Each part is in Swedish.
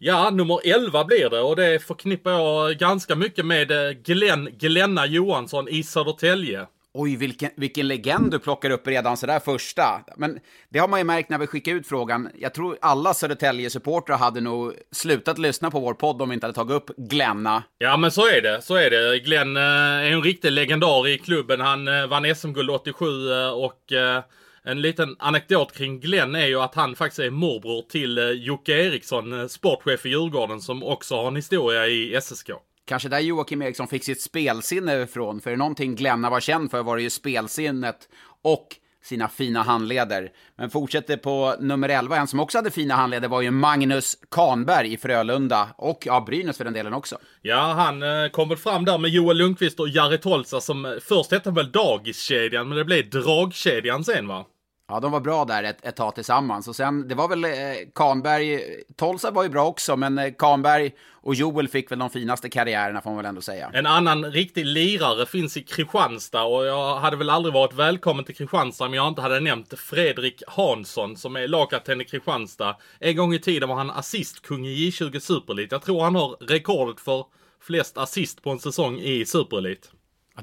Ja, nummer 11 blir det och det förknippar jag ganska mycket med eh, Glenn Glenna Johansson i Södertälje. Oj, vilken, vilken legend du plockar upp redan sådär första. Men det har man ju märkt när vi skickade ut frågan. Jag tror alla Södertälje-supportrar hade nog slutat lyssna på vår podd om vi inte hade tagit upp Glenna. Ja, men så är det. Så är det. Glenn eh, är en riktig legendar i klubben. Han eh, vann SM-guld 87 eh, och en liten anekdot kring Glenn är ju att han faktiskt är morbror till eh, Jocke Eriksson, eh, sportchef i Djurgården, som också har en historia i SSK. Kanske där Joakim Eriksson fick sitt spelsinne ifrån, för är det någonting Glenna var känd för var det ju spelsinnet och sina fina handleder. Men fortsätter på nummer 11, en som också hade fina handleder var ju Magnus Kanberg i Frölunda, och ja, Brynäs för den delen också. Ja, han eh, kom väl fram där med Joel Lundqvist och Jari Tolsa som först hette väl Dagiskedjan, men det blev Dragkedjan sen va? Ja, de var bra där ett, ett tag tillsammans. Och sen, det var väl eh, Kanberg, Tolsa var ju bra också, men eh, Kanberg och Joel fick väl de finaste karriärerna får man väl ändå säga. En annan riktig lirare finns i Kristianstad och jag hade väl aldrig varit välkommen till Kristianstad om jag inte hade nämnt Fredrik Hansson som är lagkapten i Kristianstad. En gång i tiden var han assistkung i J20 Superelit. Jag tror han har rekordet för flest assist på en säsong i Superelit.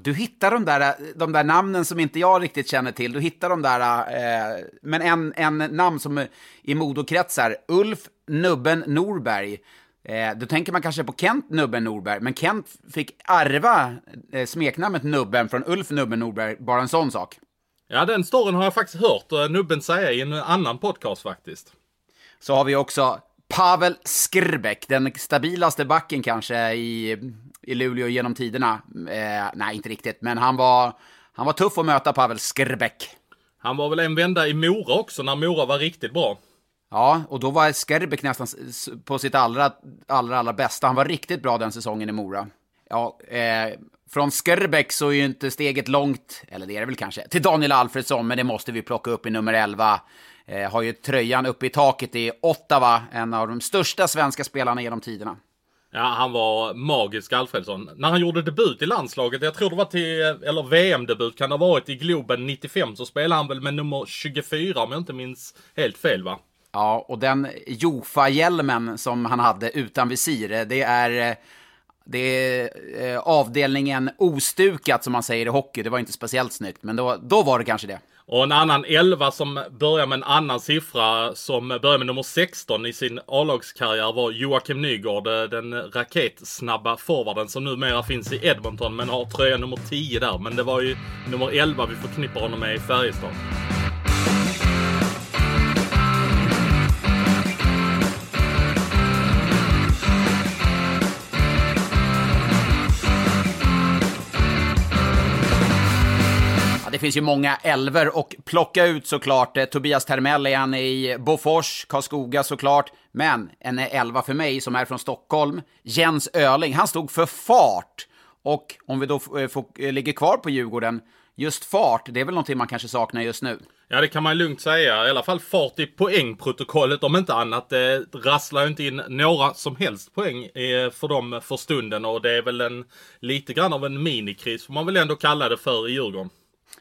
Du hittar de där, de där namnen som inte jag riktigt känner till. Du hittar de där, eh, men en, en namn som i modokretsar, Ulf Nubben Norberg. Eh, då tänker man kanske på Kent Nubben Norberg, men Kent fick ärva eh, smeknamnet Nubben från Ulf Nubben Norberg, bara en sån sak. Ja, den storyn har jag faktiskt hört eh, Nubben säga i en annan podcast faktiskt. Så har vi också Pavel Skrbek, den stabilaste backen kanske i, i Luleå genom tiderna. Eh, nej, inte riktigt, men han var, han var tuff att möta, Pavel Skrbek. Han var väl en vända i Mora också när Mora var riktigt bra. Ja, och då var Skerbek nästan på sitt allra, allra, allra bästa. Han var riktigt bra den säsongen i Mora. Ja, eh, från Skerbek så är ju inte steget långt, eller det är det väl kanske, till Daniel Alfredsson, men det måste vi plocka upp i nummer 11. Eh, har ju tröjan uppe i taket i Ottawa, en av de största svenska spelarna genom tiderna. Ja, han var magisk Alfredsson. När han gjorde debut i landslaget, jag tror det var till, eller VM-debut kan det ha varit i Globen 95, så spelade han väl med nummer 24 om jag inte minns helt fel va? Ja, och den Jofa-hjälmen som han hade utan visir, det är, det är eh, avdelningen ostukat som man säger i hockey. Det var inte speciellt snyggt, men då, då var det kanske det. Och en annan 11 som börjar med en annan siffra som börjar med nummer 16 i sin A-lagskarriär var Joakim Nygård, eh, den raketsnabba forwarden som numera finns i Edmonton men har tröja nummer 10 där. Men det var ju nummer 11 vi förknippar honom med i Färjestad. Finns ju många älver och plocka ut såklart. Eh, Tobias Termell är han i Bofors, Karlskoga såklart. Men en elva för mig som är från Stockholm, Jens Öling, han stod för fart. Och om vi då eh, får, eh, ligger kvar på Djurgården, just fart, det är väl någonting man kanske saknar just nu. Ja, det kan man lugnt säga. I alla fall fart i poängprotokollet om inte annat. Det rasslar ju inte in några som helst poäng för dem för stunden och det är väl en lite grann av en minikris får man väl ändå kalla det för i Djurgården.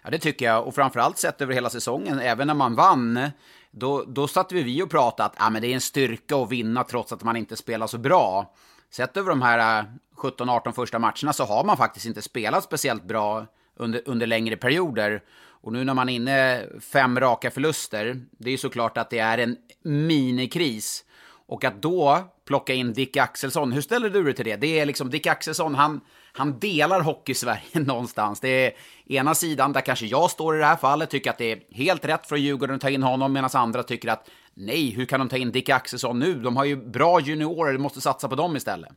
Ja, det tycker jag. Och framförallt sett över hela säsongen, även när man vann, då, då satt vi vi och pratade att ah, men det är en styrka att vinna trots att man inte spelar så bra. Sett över de här eh, 17-18 första matcherna så har man faktiskt inte spelat speciellt bra under, under längre perioder. Och nu när man är inne fem raka förluster, det är ju såklart att det är en minikris. Och att då plocka in Dick Axelsson, hur ställer du dig till det? Det är liksom Dick Axelsson, han, han delar hockey-Sverige någonstans. Det är ena sidan, där kanske jag står i det här fallet, tycker att det är helt rätt för Djurgården att ta in honom, medan andra tycker att nej, hur kan de ta in Dick Axelsson nu? De har ju bra juniorer, de måste satsa på dem istället.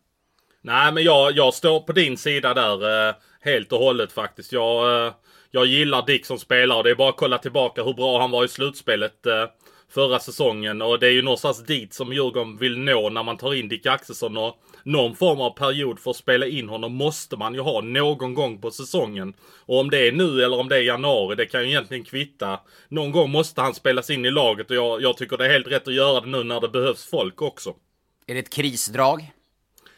Nej, men jag, jag står på din sida där eh, helt och hållet faktiskt. Jag, eh, jag gillar Dick som spelare. Det är bara att kolla tillbaka hur bra han var i slutspelet eh, förra säsongen. Och det är ju någonstans dit som Djurgården vill nå när man tar in Dick Axelsson. Och någon form av period för att spela in honom måste man ju ha någon gång på säsongen. Och om det är nu eller om det är januari, det kan ju egentligen kvitta. Någon gång måste han spelas in i laget och jag, jag tycker det är helt rätt att göra det nu när det behövs folk också. Är det ett krisdrag?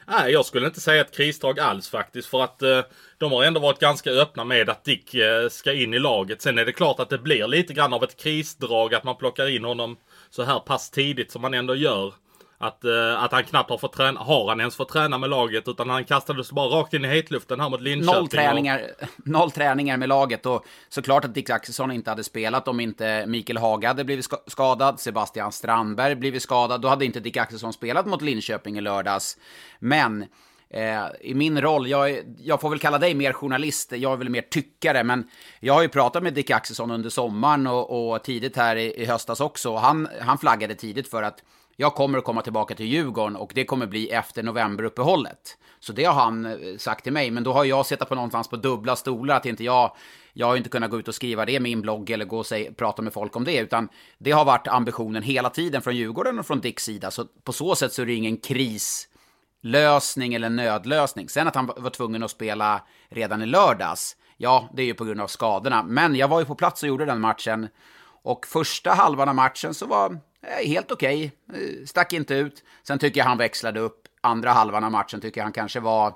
Nej, jag skulle inte säga ett krisdrag alls faktiskt. För att eh, de har ändå varit ganska öppna med att Dick eh, ska in i laget. Sen är det klart att det blir lite grann av ett krisdrag att man plockar in honom så här pass tidigt som man ändå gör. Att, uh, att han knappt har fått träna, har han ens fått träna med laget utan han kastades bara rakt in i hetluften här mot Linköping. Noll träningar, och... noll träningar med laget och såklart att Dick Axelsson inte hade spelat om inte Mikael Haga hade blivit skadad, Sebastian Strandberg blivit skadad, då hade inte Dick Axelsson spelat mot Linköping i lördags. Men Eh, I min roll, jag, jag, får väl kalla dig mer journalist, jag är väl mer tyckare, men jag har ju pratat med Dick Axelsson under sommaren och, och tidigt här i, i höstas också. Och han, han flaggade tidigt för att jag kommer att komma tillbaka till Djurgården och det kommer bli efter novemberuppehållet. Så det har han eh, sagt till mig, men då har jag suttit på någonstans på dubbla stolar, att inte jag, jag har inte kunnat gå ut och skriva det i min blogg eller gå och säga, prata med folk om det, utan det har varit ambitionen hela tiden från Djurgården och från Dicks sida, så på så sätt så är det ingen krislösning eller nödlösning. Sen att han var tvungen att spela redan i lördags, ja, det är ju på grund av skadorna, men jag var ju på plats och gjorde den matchen, och första halvan av matchen så var Eh, helt okej. Okay. Stack inte ut. Sen tycker jag han växlade upp. Andra halvan av matchen tycker jag han kanske var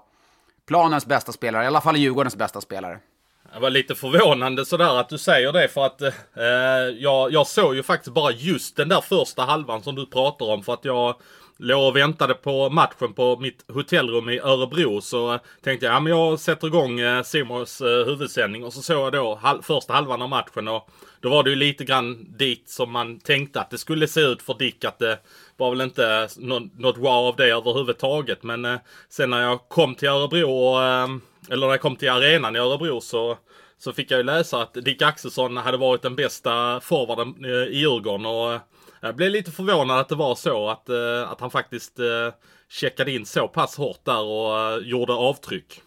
planens bästa spelare. I alla fall Djurgårdens bästa spelare. Det var lite förvånande sådär att du säger det för att eh, jag, jag såg ju faktiskt bara just den där första halvan som du pratar om för att jag låg och väntade på matchen på mitt hotellrum i Örebro så tänkte jag, ja men jag sätter igång eh, Simons eh, huvudsändning. Och så såg jag då hal första halvan av matchen och då var det ju lite grann dit som man tänkte att det skulle se ut för Dick att det var väl inte något wow av det överhuvudtaget. Men eh, sen när jag kom till Örebro och, eh, eller när jag kom till arenan i Örebro så så fick jag ju läsa att Dick Axelsson hade varit den bästa forwarden i Djurgården och jag blev lite förvånad att det var så att, uh, att han faktiskt uh, checkade in så pass hårt där och uh, gjorde avtryck.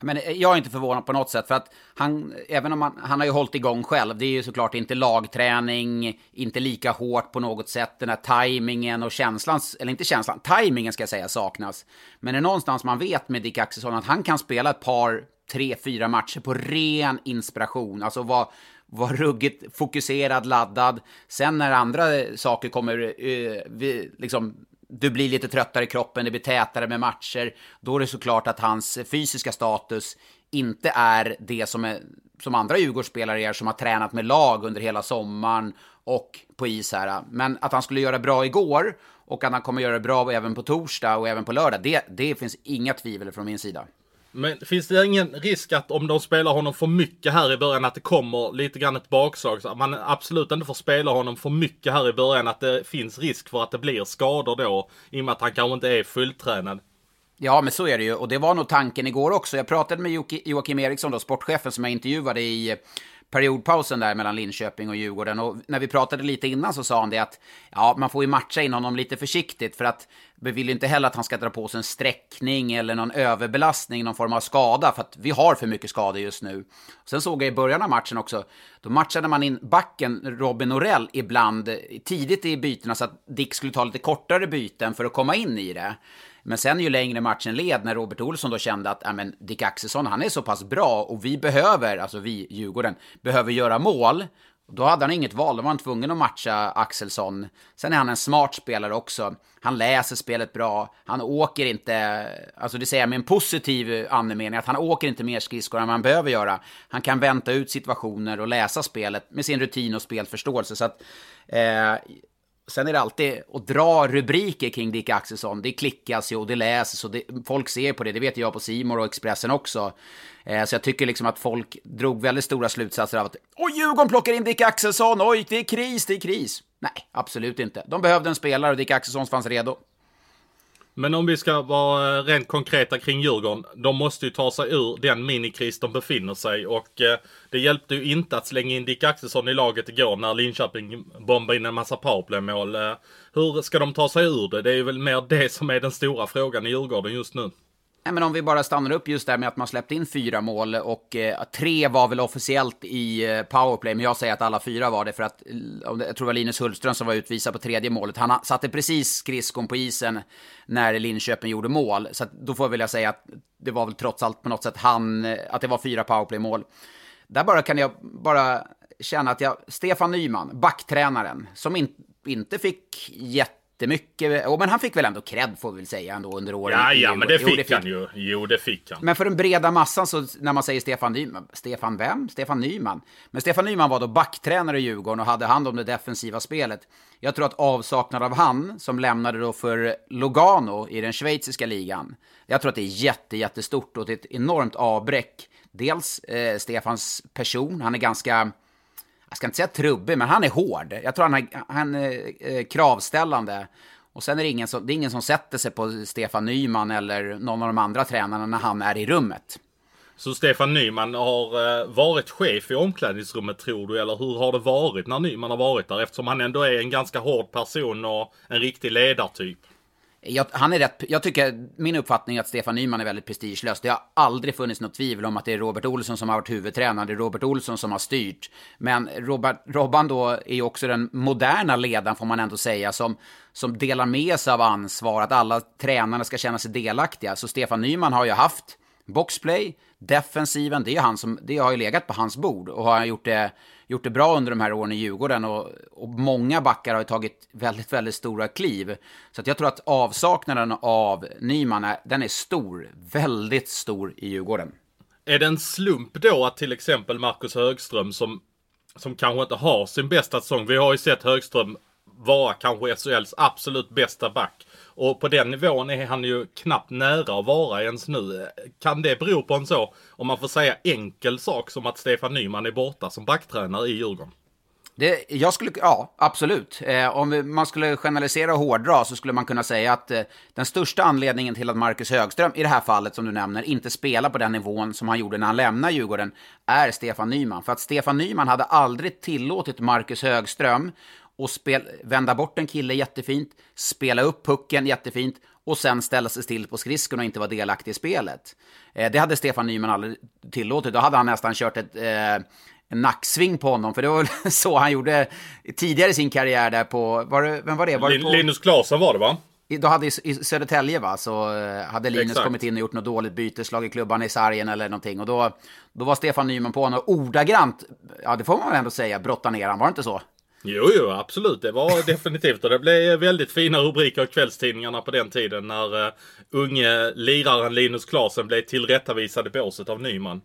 Men jag är inte förvånad på något sätt för att han, även om han, han har ju hållit igång själv, det är ju såklart inte lagträning, inte lika hårt på något sätt, den här tajmingen och känslan, eller inte känslan, tajmingen ska jag säga saknas. Men det är någonstans man vet med Dick Axelsson att han kan spela ett par, tre, fyra matcher på ren inspiration, alltså vara var ruggigt fokuserad, laddad. Sen när andra saker kommer, eh, vi, liksom, du blir lite tröttare i kroppen, det blir tätare med matcher, då är det såklart att hans fysiska status inte är det som, är, som andra Djurgårdsspelare är som har tränat med lag under hela sommaren och på is här. Men att han skulle göra bra igår och att han kommer göra bra även på torsdag och även på lördag, det, det finns inga tvivel från min sida. Men finns det ingen risk att om de spelar honom för mycket här i början att det kommer lite grann ett bakslag? Så att man absolut inte får spela honom för mycket här i början. Att det finns risk för att det blir skador då. I och med att han kanske inte är fulltränad. Ja, men så är det ju. Och det var nog tanken igår också. Jag pratade med Joakim Eriksson, då, sportchefen som jag intervjuade i periodpausen där mellan Linköping och Djurgården. Och när vi pratade lite innan så sa han det att ja, man får ju matcha in honom lite försiktigt för att vi vill ju inte heller att han ska dra på sig en sträckning eller någon överbelastning, någon form av skada, för att vi har för mycket skador just nu. Sen såg jag i början av matchen också, då matchade man in backen Robin Norell ibland tidigt i bytena så att Dick skulle ta lite kortare byten för att komma in i det. Men sen ju längre matchen led, när Robert Olsson då kände att ja, men Dick Axelsson, han är så pass bra och vi behöver, alltså vi, Djurgården, behöver göra mål. Då hade han inget val, då var han tvungen att matcha Axelsson. Sen är han en smart spelare också. Han läser spelet bra, han åker inte, alltså det säger jag med en positiv andemening, att han åker inte mer skridskor än man behöver göra. Han kan vänta ut situationer och läsa spelet med sin rutin och spelförståelse. Så att, eh, Sen är det alltid att dra rubriker kring Dick Axelsson. Det klickas ju och det läses och det, folk ser på det. Det vet jag på Simor och Expressen också. Eh, så jag tycker liksom att folk drog väldigt stora slutsatser av att Oj, Djurgården plockar in Dick Axelsson! Oj, det är kris, det är kris! Nej, absolut inte. De behövde en spelare och Dick Axelsson fanns redo. Men om vi ska vara eh, rent konkreta kring Djurgården. De måste ju ta sig ur den minikris de befinner sig och eh, det hjälpte ju inte att slänga in Dick Axelsson i laget igår när Linköping bombade in en massa powerplaymål. Eh, hur ska de ta sig ur det? Det är väl mer det som är den stora frågan i Djurgården just nu. Nej, men om vi bara stannar upp just där med att man släppte in fyra mål och eh, tre var väl officiellt i eh, powerplay, men jag säger att alla fyra var det för att, eh, jag tror det var Linus Hultström som var utvisad på tredje målet. Han satte precis skridskon på isen när Linköping gjorde mål, så då får jag vilja säga att det var väl trots allt på något sätt han, eh, att det var fyra powerplay-mål. Där bara kan jag bara känna att jag, Stefan Nyman, backtränaren, som in, inte fick jätte jättemycket. Oh, men han fick väl ändå cred får vi väl säga ändå under åren. Ja, ja, men det fick, jo, det fick han ju. Jo, det fick han. Men för den breda massan så när man säger Stefan Nyman, Stefan vem? Stefan Nyman. Men Stefan Nyman var då backtränare i Djurgården och hade hand om det defensiva spelet. Jag tror att avsaknad av han, som lämnade då för Lugano i den schweiziska ligan, jag tror att det är jätte, jättestort och ett enormt avbräck. Dels eh, Stefans person, han är ganska jag ska inte säga trubbig, men han är hård. Jag tror han är, han är kravställande. Och sen är det ingen, som, det är ingen som sätter sig på Stefan Nyman eller någon av de andra tränarna när han är i rummet. Så Stefan Nyman har eh, varit chef i omklädningsrummet tror du? Eller hur har det varit när Nyman har varit där? Eftersom han ändå är en ganska hård person och en riktig ledartyp. Jag, han är rätt, jag tycker, min uppfattning är att Stefan Nyman är väldigt prestigelös. Det har aldrig funnits något tvivel om att det är Robert Olsson som har varit huvudtränare, det är Robert Olsson som har styrt. Men Robert, Robban då är ju också den moderna ledaren, får man ändå säga, som, som delar med sig av ansvar, att alla tränarna ska känna sig delaktiga. Så Stefan Nyman har ju haft boxplay, defensiven, det, är han som, det har ju legat på hans bord och har gjort det, gjort det bra under de här åren i Djurgården och, och många backar har ju tagit väldigt, väldigt stora kliv. Så att jag tror att avsaknaden av Nyman, är, den är stor, väldigt stor i Djurgården. Är det en slump då att till exempel Marcus Högström som, som kanske inte har sin bästa säsong, vi har ju sett Högström vara kanske SHLs absolut bästa back. Och på den nivån är han ju knappt nära att vara ens nu. Kan det bero på en så, om man får säga enkel sak som att Stefan Nyman är borta som backtränare i Djurgården? Det, jag skulle, ja, absolut. Eh, om man skulle generalisera och hårdra så skulle man kunna säga att eh, den största anledningen till att Marcus Högström, i det här fallet som du nämner, inte spelar på den nivån som han gjorde när han lämnade Djurgården, är Stefan Nyman. För att Stefan Nyman hade aldrig tillåtit Marcus Högström och spel, vända bort en kille jättefint, spela upp pucken jättefint och sen ställa sig still på skridskon och inte vara delaktig i spelet. Eh, det hade Stefan Nyman aldrig tillåtit. Då hade han nästan kört ett, eh, nacksving på honom, för det var väl så han gjorde tidigare i sin karriär där på, var det, vem var det? Var det på, Linus Klasen var det va? Då hade i Södertälje va, så eh, hade Linus Exakt. kommit in och gjort något dåligt byte, slagit klubban i sargen eller någonting. Och då, då var Stefan Nyman på honom och ordagrant, ja det får man väl ändå säga, brotta ner han, var det inte så? Jo, jo, absolut. Det var definitivt. Och det blev väldigt fina rubriker i kvällstidningarna på den tiden när uh, unge liraren Linus Klasen blev tillrättavisad i båset av Nyman.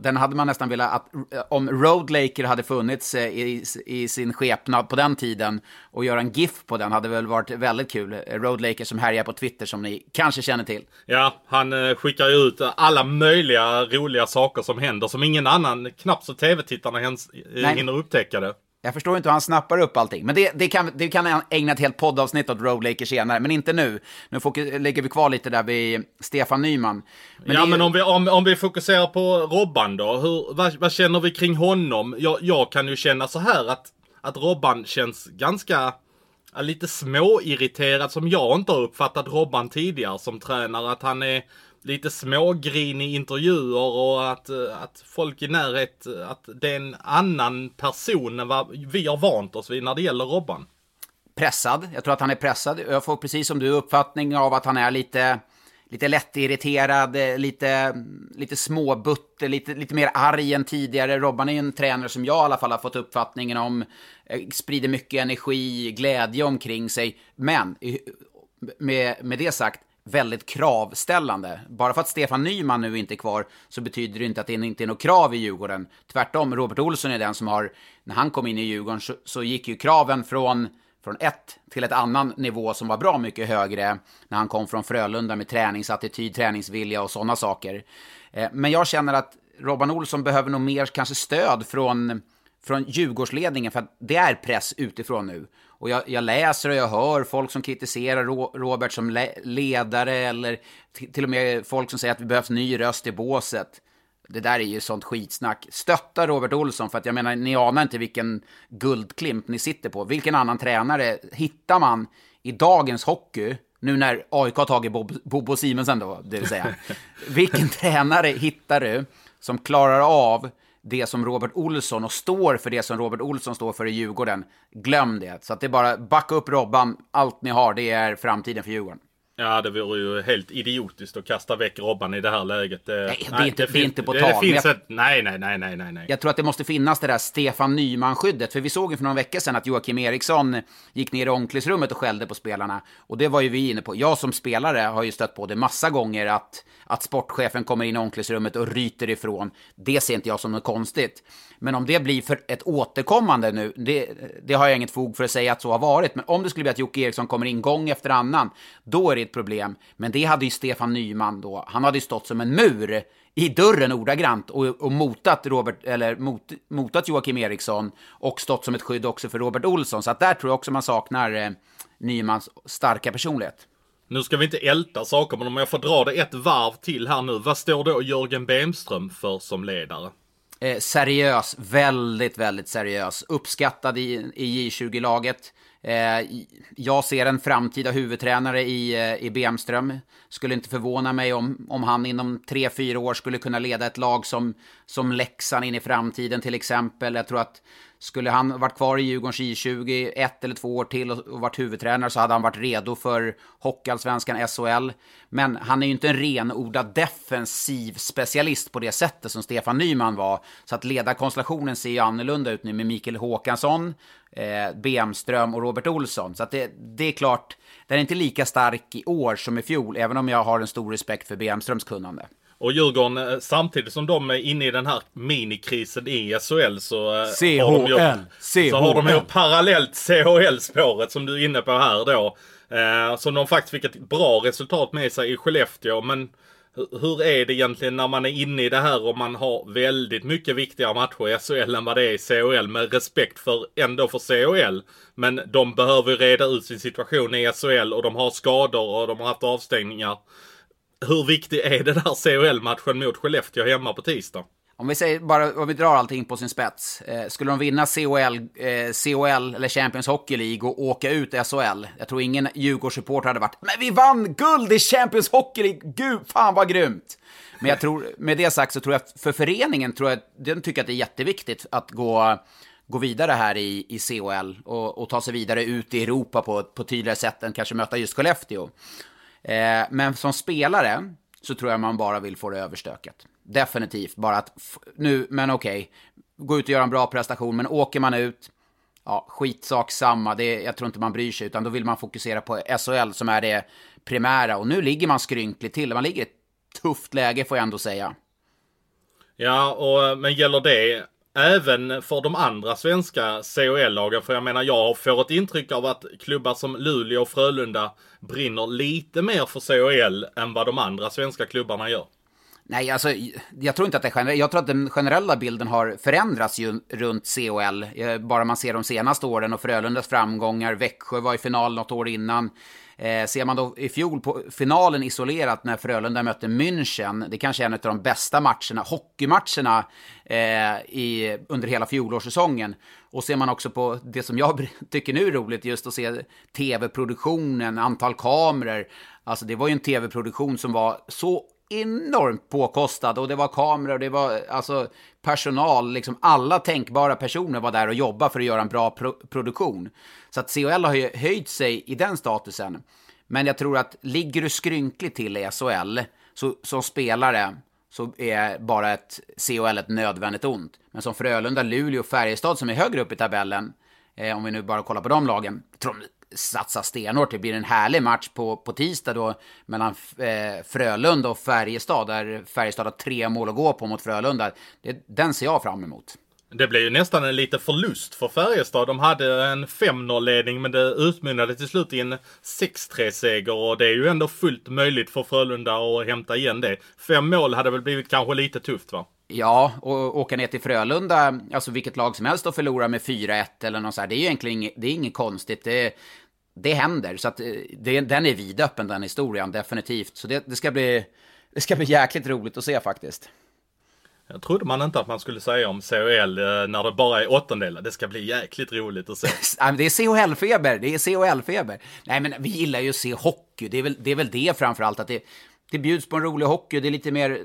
Den hade man nästan velat att om Road Laker hade funnits eh, i, i sin skepnad på den tiden och göra en GIF på den hade väl varit väldigt kul. Road Laker som härjar på Twitter som ni kanske känner till. Ja, han eh, skickar ju ut alla möjliga roliga saker som händer som ingen annan, knappt så tv-tittarna hinner upptäcka det. Jag förstår inte hur han snappar upp allting. Men det, det, kan, det kan ägna ett helt poddavsnitt åt Road senare, men inte nu. Nu fokus, lägger vi kvar lite där vid Stefan Nyman. Men ja, det, men om vi, om, om vi fokuserar på Robban då. Hur, vad, vad känner vi kring honom? Jag, jag kan ju känna så här att, att Robban känns ganska lite småirriterad som jag inte har uppfattat Robban tidigare som tränare. Att han är lite smågrin i intervjuer och att, eh, att folk i närhet, eh, att det är en annan person än vad vi har vant oss vid när det gäller Robban. Pressad. Jag tror att han är pressad. Jag får precis som du uppfattning av att han är lite, lite lättirriterad, eh, lite, lite småbutter, lite, lite mer arg än tidigare. Robban är ju en tränare som jag i alla fall har fått uppfattningen om, sprider mycket energi, glädje omkring sig. Men med, med det sagt, väldigt kravställande. Bara för att Stefan Nyman nu inte är kvar så betyder det inte att det inte är något krav i Djurgården. Tvärtom, Robert Olsson är den som har, när han kom in i Djurgården så, så gick ju kraven från, från ett till ett annan nivå som var bra mycket högre när han kom från Frölunda med träningsattityd, träningsvilja och sådana saker. Eh, men jag känner att Robban Olsson behöver nog mer kanske stöd från från Djurgårdsledningen, för att det är press utifrån nu. Och jag, jag, läser och jag hör folk som kritiserar Robert som le ledare eller till och med folk som säger att det behövs ny röst i båset. Det där är ju sånt skitsnack. Stötta Robert Olsson, för att jag menar, ni anar inte vilken guldklimp ni sitter på. Vilken annan tränare hittar man i dagens hockey nu när AIK har tagit Bob, Bobo Simonsen då, det vill säga. Vilken tränare hittar du som klarar av det som Robert Olsson och står för det som Robert Olsson står för i Djurgården? Glöm det. Så att det är bara backa upp Robban, allt ni har, det är framtiden för Djurgården. Ja, det vore ju helt idiotiskt att kasta väck Robban i det här läget. Det, nej, det är inte, det, det är inte på tal. Finns ett, nej, nej, nej, nej, nej. Jag tror att det måste finnas det där Stefan Nyman-skyddet. För vi såg ju för några veckor sedan att Joakim Eriksson gick ner i omklädningsrummet och skällde på spelarna. Och det var ju vi inne på. Jag som spelare har ju stött på det massa gånger att, att sportchefen kommer in i omklädningsrummet och ryter ifrån. Det ser inte jag som något konstigt. Men om det blir för ett återkommande nu, det, det har jag inget fog för att säga att så har varit. Men om det skulle bli att Jocke Eriksson kommer in gång efter annan, då är det ett problem. Men det hade ju Stefan Nyman då. Han hade ju stått som en mur i dörren ordagrant och, och motat, Robert, eller mot, motat Joakim Eriksson och stått som ett skydd också för Robert Olsson. Så att där tror jag också man saknar eh, Nymans starka personlighet. Nu ska vi inte älta saker, men om jag får dra det ett varv till här nu. Vad står då Jörgen Bemström för som ledare? Eh, seriös, väldigt, väldigt seriös. Uppskattad i, i J20-laget. Eh, jag ser en framtida huvudtränare i, eh, i Bemström. Skulle inte förvåna mig om, om han inom 3-4 år skulle kunna leda ett lag som, som Leksand in i framtiden till exempel. Jag tror att skulle han varit kvar i Djurgårdens J20 ett eller två år till och varit huvudtränare så hade han varit redo för Hockeyallsvenskan SHL. Men han är ju inte en renodlad defensiv specialist på det sättet som Stefan Nyman var. Så att ledarkonstellationen ser ju annorlunda ut nu med Mikael Håkansson, eh, Bemström och Robert Olsson. Så att det, det är klart, den är inte lika stark i år som i fjol, även om jag har en stor respekt för Bemströms kunnande. Och Djurgården, eh, samtidigt som de är inne i den här minikrisen i SHL så... CHL! Har de ju, Så har de ju parallellt CHL-spåret som du är inne på här då. Eh, som de faktiskt fick ett bra resultat med sig i Skellefteå. Men hur är det egentligen när man är inne i det här och man har väldigt mycket viktigare matcher i SHL än vad det är i CHL med respekt för ändå för CHL. Men de behöver reda ut sin situation i SHL och de har skador och de har haft avstängningar. Hur viktig är den här CHL-matchen mot Skellefteå hemma på tisdag? Om vi säger bara, om vi drar allting på sin spets. Eh, skulle de vinna CHL, eh, CHL eller Champions Hockey League och åka ut SHL. Jag tror ingen Djurgårdssupporter hade varit Men vi vann guld i Champions Hockey League! Gud, fan vad grymt! Men jag tror, med det sagt så tror jag att för föreningen tror jag, den tycker att det är jätteviktigt att gå, gå vidare här i, i CHL och, och ta sig vidare ut i Europa på, på tydligare sätt än kanske möta just Skellefteå. Eh, men som spelare så tror jag man bara vill få det överstökat. Definitivt, bara att nu, men okej, okay, gå ut och göra en bra prestation, men åker man ut, ja, skitsak samma, det, jag tror inte man bryr sig, utan då vill man fokusera på SHL som är det primära. Och nu ligger man skrynkligt till, man ligger i ett tufft läge får jag ändå säga. Ja, och, men gäller det även för de andra svenska CHL-lagen. För jag menar, jag får ett intryck av att klubbar som Luleå och Frölunda brinner lite mer för CHL än vad de andra svenska klubbarna gör. Nej, alltså jag tror inte att det är Jag tror att den generella bilden har förändrats ju runt CHL. Eh, bara man ser de senaste åren och Frölundas framgångar. Växjö var i final något år innan. Eh, ser man då i fjol på finalen isolerat när Frölunda mötte München, det kanske är en av de bästa matcherna, hockeymatcherna eh, i, under hela fjolårssäsongen. Och ser man också på det som jag tycker nu är roligt, just att se tv-produktionen, antal kameror. Alltså det var ju en tv-produktion som var så enormt påkostad och det var kameror och det var alltså personal, liksom alla tänkbara personer var där och jobbade för att göra en bra pro produktion. Så att CHL har ju höjt sig i den statusen. Men jag tror att ligger du skrynkligt till i SHL, så som spelare, så är bara ett CHL ett nödvändigt ont. Men som Frölunda, Luleå och Färjestad som är högre upp i tabellen, eh, om vi nu bara kollar på de lagen, tror de satsa stenhårt. Det blir en härlig match på, på tisdag då mellan eh, Frölunda och Färjestad, där Färjestad har tre mål att gå på mot Frölunda. Det, den ser jag fram emot. Det blev ju nästan en liten förlust för Färjestad. De hade en 5-0-ledning men det utmynnade till slut i en 6-3-seger och det är ju ändå fullt möjligt för Frölunda att hämta igen det. Fem mål hade väl blivit kanske lite tufft va? Ja, och åka ner till Frölunda, alltså vilket lag som helst och förlora med 4-1 eller något så här, det är ju egentligen inget, det är inget konstigt. Det, det händer, så att eh, det, den är vidöppen den historien, definitivt. Så det, det, ska bli, det ska bli jäkligt roligt att se faktiskt. Jag trodde man inte att man skulle säga om CHL eh, när det bara är åttondelar. Det ska bli jäkligt roligt att se. det är CHL-feber, det är CHL-feber. Nej, men vi gillar ju att se hockey. Det är väl det, är väl det framförallt, att det, det bjuds på en rolig hockey. Det är lite mer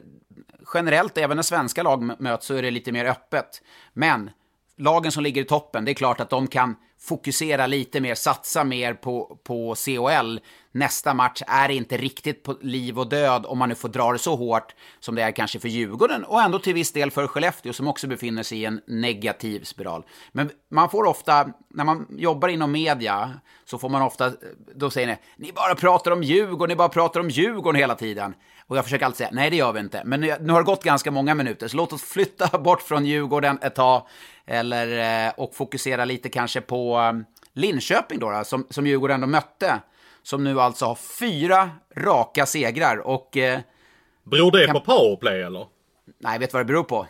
generellt, även när svenska lag möts, så är det lite mer öppet. Men lagen som ligger i toppen, det är klart att de kan fokusera lite mer, satsa mer på, på COL. Nästa match är inte riktigt på liv och död om man nu får dra det så hårt som det är kanske för Djurgården och ändå till viss del för Skellefteå som också befinner sig i en negativ spiral. Men man får ofta, när man jobbar inom media, så får man ofta, då säger ni, ni bara pratar om Djurgården, ni bara pratar om Djurgården hela tiden. Och jag försöker alltid säga, nej det gör vi inte. Men nu, nu har det gått ganska många minuter, så låt oss flytta bort från Djurgården ett tag. Eller, eh, och fokusera lite kanske på um, Linköping då, då som, som Djurgården ändå mötte. Som nu alltså har fyra raka segrar och... Eh, beror det kan... på powerplay eller? Nej, vet du vad det beror på?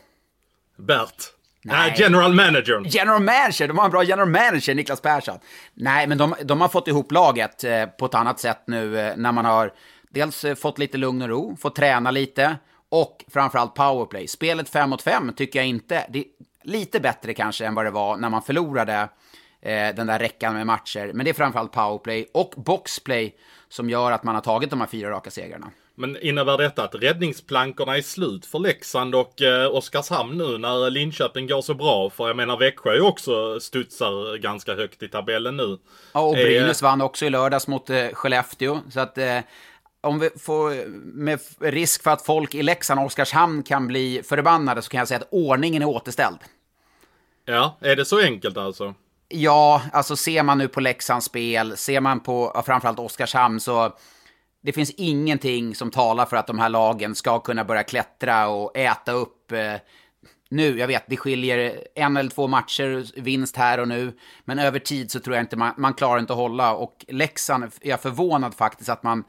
Bert. Nej. General manager. General manager, de har en bra general manager, Niklas Persson. Nej, men de, de har fått ihop laget eh, på ett annat sätt nu eh, när man har dels eh, fått lite lugn och ro, fått träna lite och framförallt powerplay. Spelet 5 mot 5 tycker jag inte, det är lite bättre kanske än vad det var när man förlorade eh, den där räckan med matcher. Men det är framförallt powerplay och boxplay som gör att man har tagit de här fyra raka segrarna. Men innebär detta att räddningsplankorna är slut för Leksand och eh, Oskarshamn nu när Linköping går så bra? För jag menar Växjö också studsar ganska högt i tabellen nu. Ja, och Brynäs eh, vann också i lördags mot eh, Skellefteå. Så att eh, om vi får, med risk för att folk i Leksand och Oskarshamn kan bli förbannade så kan jag säga att ordningen är återställd. Ja, är det så enkelt alltså? Ja, alltså ser man nu på Leksands spel, ser man på framförallt Oskarshamn så det finns ingenting som talar för att de här lagen ska kunna börja klättra och äta upp eh, nu. Jag vet, det skiljer en eller två matcher vinst här och nu, men över tid så tror jag inte man, man klarar inte att hålla och Leksand är jag förvånad faktiskt att man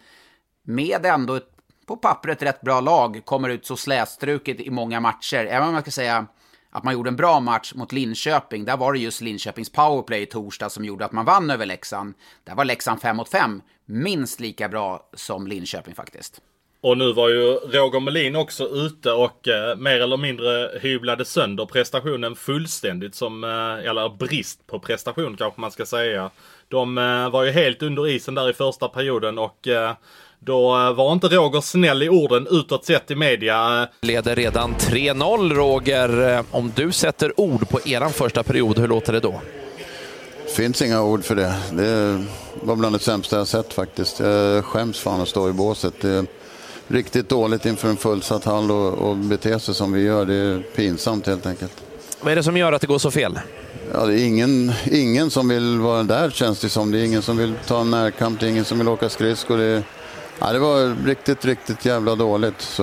med ändå ett, på pappret rätt bra lag kommer ut så slätstruket i många matcher. Även om man ska säga att man gjorde en bra match mot Linköping. Där var det just Linköpings powerplay i torsdag som gjorde att man vann över Leksand. Där var Leksand 5 mot 5 minst lika bra som Linköping faktiskt. Och nu var ju Roger Melin också ute och eh, mer eller mindre hyvlade sönder prestationen fullständigt som, eh, eller brist på prestation kanske man ska säga. De eh, var ju helt under isen där i första perioden och eh, då eh, var inte Roger snäll i orden utåt sett i media. Leder redan 3-0 Roger. Eh, om du sätter ord på eran första period, hur låter det då? finns inga ord för det. Det var bland det sämsta jag sett faktiskt. Jag skäms fan att stå i båset. Det är riktigt dåligt inför en fullsatt hall och, och bete sig som vi gör. Det är pinsamt helt enkelt. Vad är det som gör att det går så fel? Ja, det är ingen, ingen som vill vara där känns det som. Det är ingen som vill ta en närkamp, det är ingen som vill åka skridskor. Det, ja, det var riktigt, riktigt jävla dåligt. Så,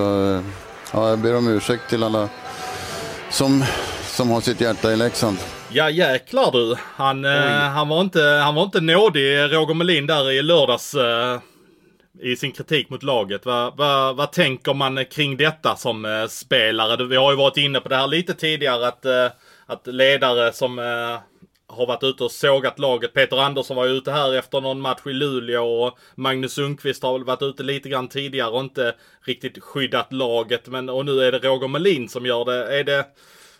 ja, jag ber om ursäkt till alla som, som har sitt hjärta i Leksand. Ja jäklar du. Han, eh, han, var inte, han var inte nådig, Roger Melin, där i lördags. Eh, I sin kritik mot laget. Vad, vad, vad tänker man kring detta som eh, spelare? Vi har ju varit inne på det här lite tidigare. Att, eh, att ledare som eh, har varit ute och sågat laget. Peter Andersson var ju ute här efter någon match i Luleå och Magnus Sundqvist har väl varit ute lite grann tidigare och inte riktigt skyddat laget. Men, och nu är det Roger Melin som gör det. Är det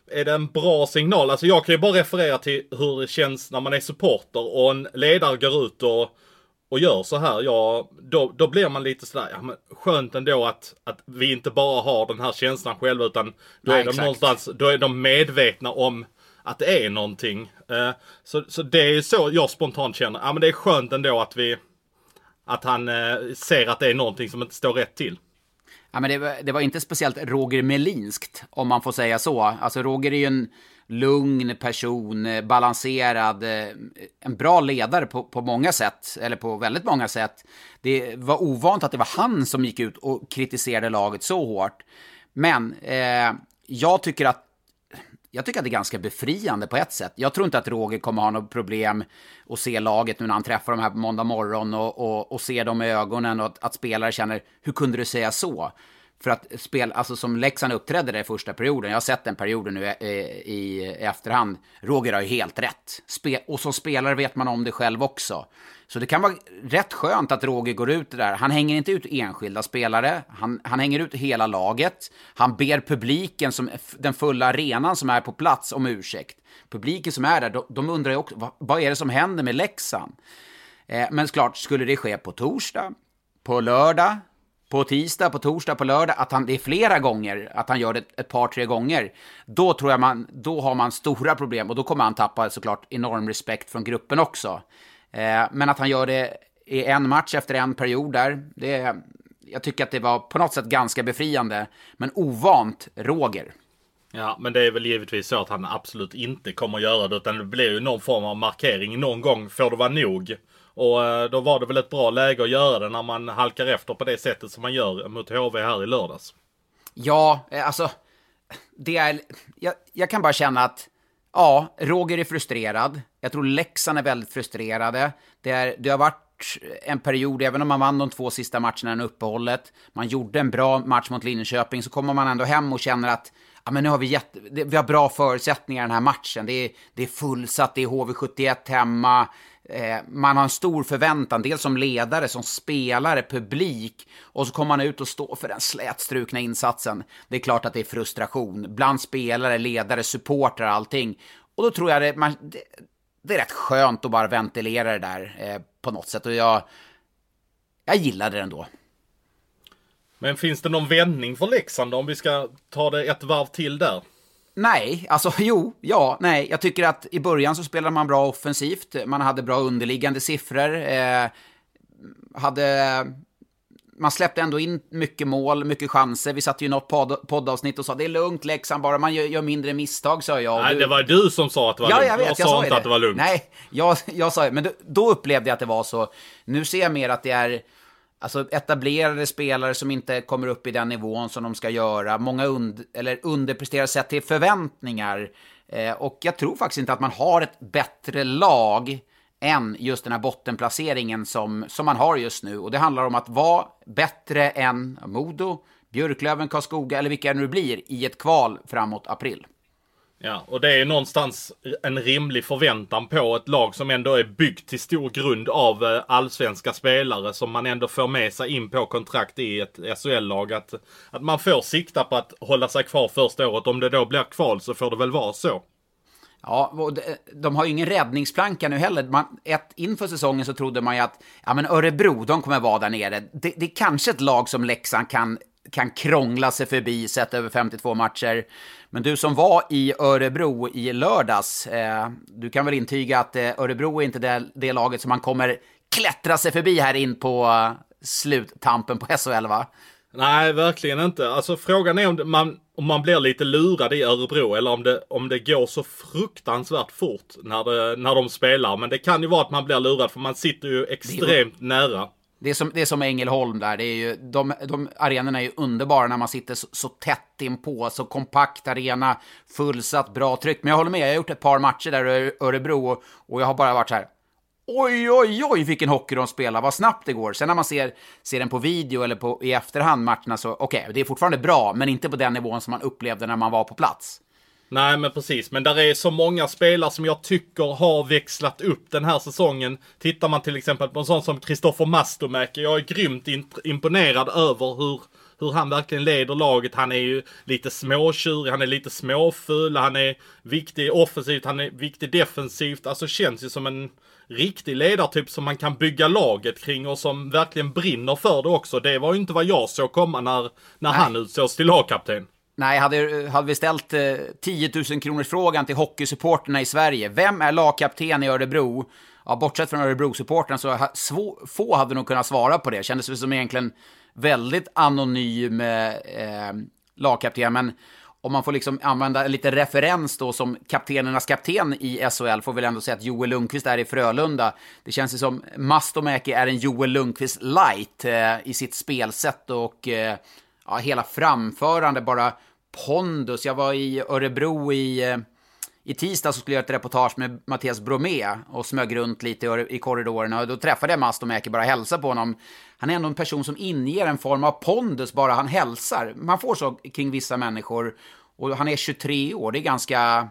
är det en bra signal? Alltså jag kan ju bara referera till hur det känns när man är supporter och en ledare går ut och, och gör så här. Ja, då, då blir man lite sådär, ja men skönt ändå att, att vi inte bara har den här känslan själva utan då Nej, är de någonstans, då är de medvetna om att det är någonting. Eh, så, så det är så jag spontant känner, ja men det är skönt ändå att vi, att han eh, ser att det är någonting som inte står rätt till. Ja, men det, var, det var inte speciellt Roger Melinskt, om man får säga så. Alltså Roger är ju en lugn person, eh, balanserad, en bra ledare på, på många sätt, eller på väldigt många sätt. Det var ovant att det var han som gick ut och kritiserade laget så hårt. Men eh, jag tycker att jag tycker att det är ganska befriande på ett sätt. Jag tror inte att Roger kommer ha något problem att se laget nu när han träffar dem här på måndag morgon och, och, och se dem i ögonen och att, att, spelare känner, hur kunde du säga så? För att spel, alltså som Leksand uppträdde där i första perioden, jag har sett den perioden nu i, i, i efterhand, Roger har ju helt rätt. Spe, och som spelare vet man om det själv också. Så det kan vara rätt skönt att Roger går ut där. Han hänger inte ut enskilda spelare, han, han hänger ut hela laget. Han ber publiken, som, den fulla arenan som är på plats, om ursäkt. Publiken som är där, de, de undrar ju också, vad, vad är det som händer med Leksand? Eh, men klart, skulle det ske på torsdag, på lördag, på tisdag, på torsdag, på lördag, att han, det är flera gånger, att han gör det ett par, tre gånger, då tror jag man, då har man stora problem och då kommer han tappa såklart enorm respekt från gruppen också. Eh, men att han gör det i en match efter en period där, det, jag tycker att det var på något sätt ganska befriande, men ovant Roger. Ja, men det är väl givetvis så att han absolut inte kommer göra det, utan det blir ju någon form av markering. Någon gång får det vara nog. Och eh, då var det väl ett bra läge att göra det när man halkar efter på det sättet som man gör mot HV här i lördags. Ja, eh, alltså, det är, jag, jag kan bara känna att Ja, Roger är frustrerad. Jag tror Leksand är väldigt frustrerade. Det, är, det har varit en period, även om man vann de två sista matcherna i uppehållet, man gjorde en bra match mot Linköping, så kommer man ändå hem och känner att ja, men nu har vi, jätte, vi har bra förutsättningar i den här matchen. Det är, det är fullsatt, det är HV71 hemma, Eh, man har en stor förväntan, dels som ledare, som spelare, publik, och så kommer man ut och står för den slätstrukna insatsen. Det är klart att det är frustration bland spelare, ledare, supportrar, allting. Och då tror jag det, man, det, det är rätt skönt att bara ventilera det där eh, på något sätt. Och jag, jag gillade det ändå. Men finns det någon vändning för Leksand om vi ska ta det ett varv till där? Nej, alltså jo, ja, nej. Jag tycker att i början så spelade man bra offensivt. Man hade bra underliggande siffror. Eh, hade... Man släppte ändå in mycket mål, mycket chanser. Vi satt ju något podd, poddavsnitt och sa det är lugnt Leksand, bara man gör, gör mindre misstag, sa jag. Nej, du... det var du som sa att det var ja, lugnt. Jag, vet, jag, jag sa inte det. att det var lugnt. Nej, jag, jag sa det. Men då upplevde jag att det var så. Nu ser jag mer att det är Alltså etablerade spelare som inte kommer upp i den nivån som de ska göra. Många und eller underpresterar sett till förväntningar. Eh, och jag tror faktiskt inte att man har ett bättre lag än just den här bottenplaceringen som, som man har just nu. Och det handlar om att vara bättre än Modo, Björklöven, Karlskoga eller vilka det nu blir i ett kval framåt april. Ja, och det är någonstans en rimlig förväntan på ett lag som ändå är byggt till stor grund av eh, allsvenska spelare som man ändå får med sig in på kontrakt i ett SHL-lag. Att, att man får sikta på att hålla sig kvar första året. Om det då blir kval så får det väl vara så. Ja, och de har ju ingen räddningsplanka nu heller. Man, ett, inför säsongen så trodde man ju att ja, men Örebro, de kommer vara där nere. Det, det är kanske ett lag som Leksand kan kan krångla sig förbi sett över 52 matcher. Men du som var i Örebro i lördags, eh, du kan väl intyga att eh, Örebro är inte det, det laget som man kommer klättra sig förbi här in på uh, sluttampen på SHL va? Nej, verkligen inte. Alltså frågan är om man, om man blir lite lurad i Örebro eller om det, om det går så fruktansvärt fort när, det, när de spelar. Men det kan ju vara att man blir lurad för man sitter ju extremt nära. Det är som, det är som Ängelholm där. Det är ju, de, de arenorna är ju underbara när man sitter så, så tätt inpå, så kompakt arena, fullsatt, bra tryck. Men jag håller med, jag har gjort ett par matcher där i Örebro och, och jag har bara varit så här. Oj, oj, oj, vilken hockey de spelar, vad snabbt det går. Sen när man ser, ser den på video eller på, i efterhand matcherna så, okej, okay, det är fortfarande bra, men inte på den nivån som man upplevde när man var på plats. Nej men precis, men där är så många spelare som jag tycker har växlat upp den här säsongen. Tittar man till exempel på en sån som Kristoffer Mastomäki, jag är grymt imponerad över hur, hur han verkligen leder laget. Han är ju lite småtjurig, han är lite småfull, han är viktig offensivt, han är viktig defensivt. Alltså känns ju som en riktig ledartyp som man kan bygga laget kring och som verkligen brinner för det också. Det var ju inte vad jag såg komma när, när han utsågs till lagkapten. Nej, hade, hade vi ställt eh, 10 000 kronors frågan till hockeysupporterna i Sverige, vem är lagkapten i Örebro? Ja, bortsett från Örebro-supporten så ha, svå, få hade nog kunnat svara på det. Kändes som egentligen väldigt anonym eh, eh, lagkapten, men om man får liksom använda en liten referens då som kaptenernas kapten i SHL får väl ändå säga att Joel Lundqvist är i Frölunda. Det känns ju som Mastomäki är en Joel Lundqvist light eh, i sitt spelsätt och eh, ja, hela framförande, bara pondus. Jag var i Örebro i, eh, i tisdag så skulle jag göra ett reportage med Mattias Bromé och smög runt lite i korridorerna och då träffade jag Mastomäki bara hälsa på honom. Han är ändå en person som inger en form av pondus bara han hälsar. Man får så kring vissa människor och han är 23 år, det är ganska...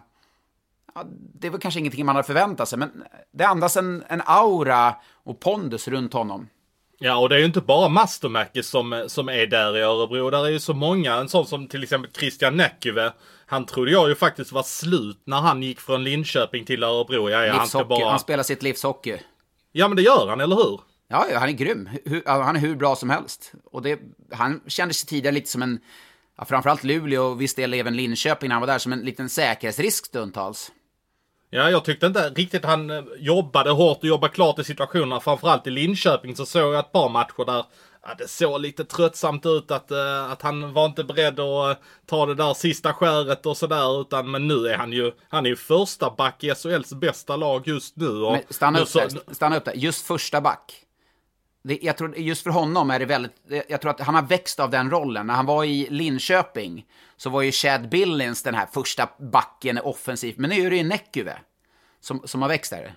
Ja, det var kanske ingenting man hade förväntat sig, men det andas en, en aura och pondus runt honom. Ja, och det är ju inte bara Mastomäki som, som är där i Örebro. Där är ju så många, en sån som till exempel Christian Näkyve. Han trodde jag ju faktiskt var slut när han gick från Linköping till Örebro. Ja, ja, han, ska bara... han spelar sitt livshockey. Ja, men det gör han, eller hur? Ja, ja han är grym. Han är hur bra som helst. Och det, han kände sig tidigare lite som en, ja, framförallt Luleå och viss del även Linköping när han var där, som en liten säkerhetsrisk stundtals. Ja, jag tyckte inte riktigt han eh, jobbade hårt och jobbade klart i situationerna. Framförallt i Linköping så såg jag ett par matcher där ja, det såg lite tröttsamt ut att, uh, att han var inte beredd att uh, ta det där sista skäret och sådär. Utan men nu är han ju, han är ju första back i SHLs bästa lag just nu. Och men stanna, upp så, där, stanna upp där, just första back. Det, jag tror, just för honom är det väldigt, jag tror att han har växt av den rollen. När han var i Linköping så var ju Chad Billings den här första backen offensivt. Men nu är det ju Näkyve som, som har växt där.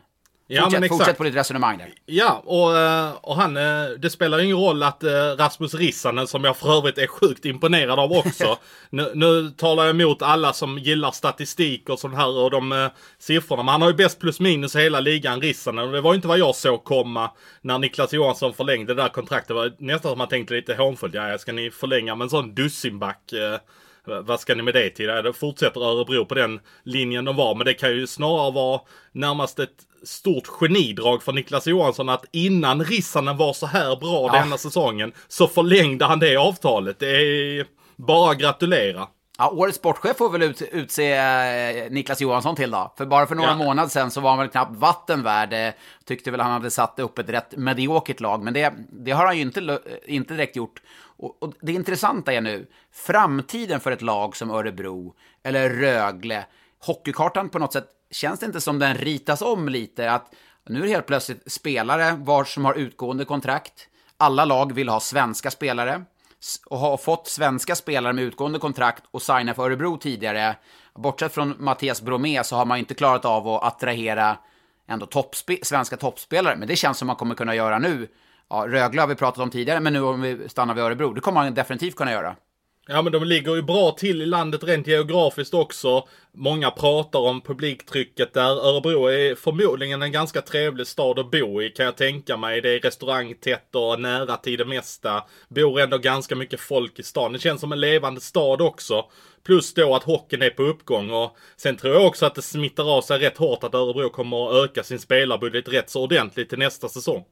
Ja, fortsätt, men exakt. fortsätt på ditt resonemang där. Ja, och, eh, och han, eh, det spelar ingen roll att eh, Rasmus Rissanen, som jag för övrigt är sjukt imponerad av också. nu, nu talar jag emot alla som gillar statistik och sånt här och de siffrorna. Men han har ju bäst plus minus i hela ligan, Rissanen. Och det var inte vad jag såg komma när Niklas Johansson förlängde det där kontraktet. Det var nästan som man tänkte lite hånfullt. Ja, ska ni förlänga med en sån dussinback? Vad ska ni med det till? Det fortsätter Örebro på den linjen de var. Men det kan ju snarare vara närmast ett stort genidrag för Niklas Johansson att innan Rissanen var så här bra ja. denna säsongen så förlängde han det avtalet. Det är bara att gratulera. Ja, årets sportchef får väl ut, utse eh, Niklas Johansson till då. För bara för några ja. månader sedan så var han väl knappt vatten värd. Eh, tyckte väl han hade satt upp ett rätt mediokert lag. Men det, det har han ju inte, inte direkt gjort. Och, och, det intressanta är nu, framtiden för ett lag som Örebro eller Rögle, hockeykartan på något sätt, känns det inte som den ritas om lite? Att nu är det helt plötsligt spelare var som har utgående kontrakt. Alla lag vill ha svenska spelare och har fått svenska spelare med utgående kontrakt och signa för Örebro tidigare. Bortsett från Mattias Bromé så har man inte klarat av att attrahera ändå toppspe svenska toppspelare. Men det känns som man kommer kunna göra nu ja, Rögle har vi pratat om tidigare, men nu om vi stannar vid Örebro, det kommer han definitivt kunna göra. Ja men de ligger ju bra till i landet rent geografiskt också. Många pratar om publiktrycket där. Örebro är förmodligen en ganska trevlig stad att bo i kan jag tänka mig. Det är restaurangtätt och nära till det mesta. Bor ändå ganska mycket folk i stan. Det känns som en levande stad också. Plus då att hockeyn är på uppgång och sen tror jag också att det smittar av sig rätt hårt att Örebro kommer att öka sin spelarbudget rätt så ordentligt till nästa säsong.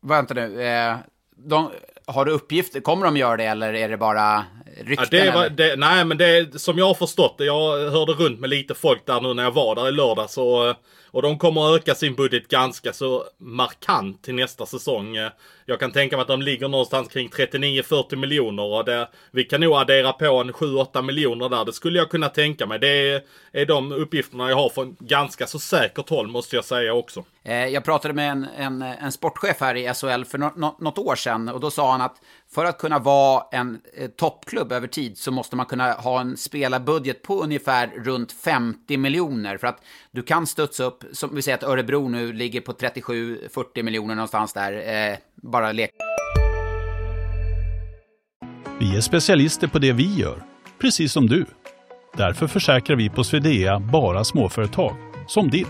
Vänta nu. Eh, de, har du uppgifter? Kommer de göra det eller är det bara rykten? Ja, det var, det, nej, men det som jag har förstått. Jag hörde runt med lite folk där nu när jag var där i lördag. Så och de kommer att öka sin budget ganska så markant till nästa säsong. Jag kan tänka mig att de ligger någonstans kring 39-40 miljoner och det, vi kan nog addera på en 7-8 miljoner där. Det skulle jag kunna tänka mig. Det är, är de uppgifterna jag har från ganska så säkert håll måste jag säga också. Eh, jag pratade med en, en, en sportchef här i SHL för no, något år sedan och då sa han att för att kunna vara en eh, toppklubb över tid så måste man kunna ha en spelarbudget på ungefär runt 50 miljoner för att du kan studsa upp, som vi säger att Örebro nu ligger på 37-40 miljoner någonstans där, eh, bara lek. Vi är specialister på det vi gör, precis som du. Därför försäkrar vi på Swedea bara småföretag, som ditt.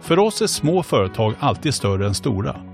För oss är små företag alltid större än stora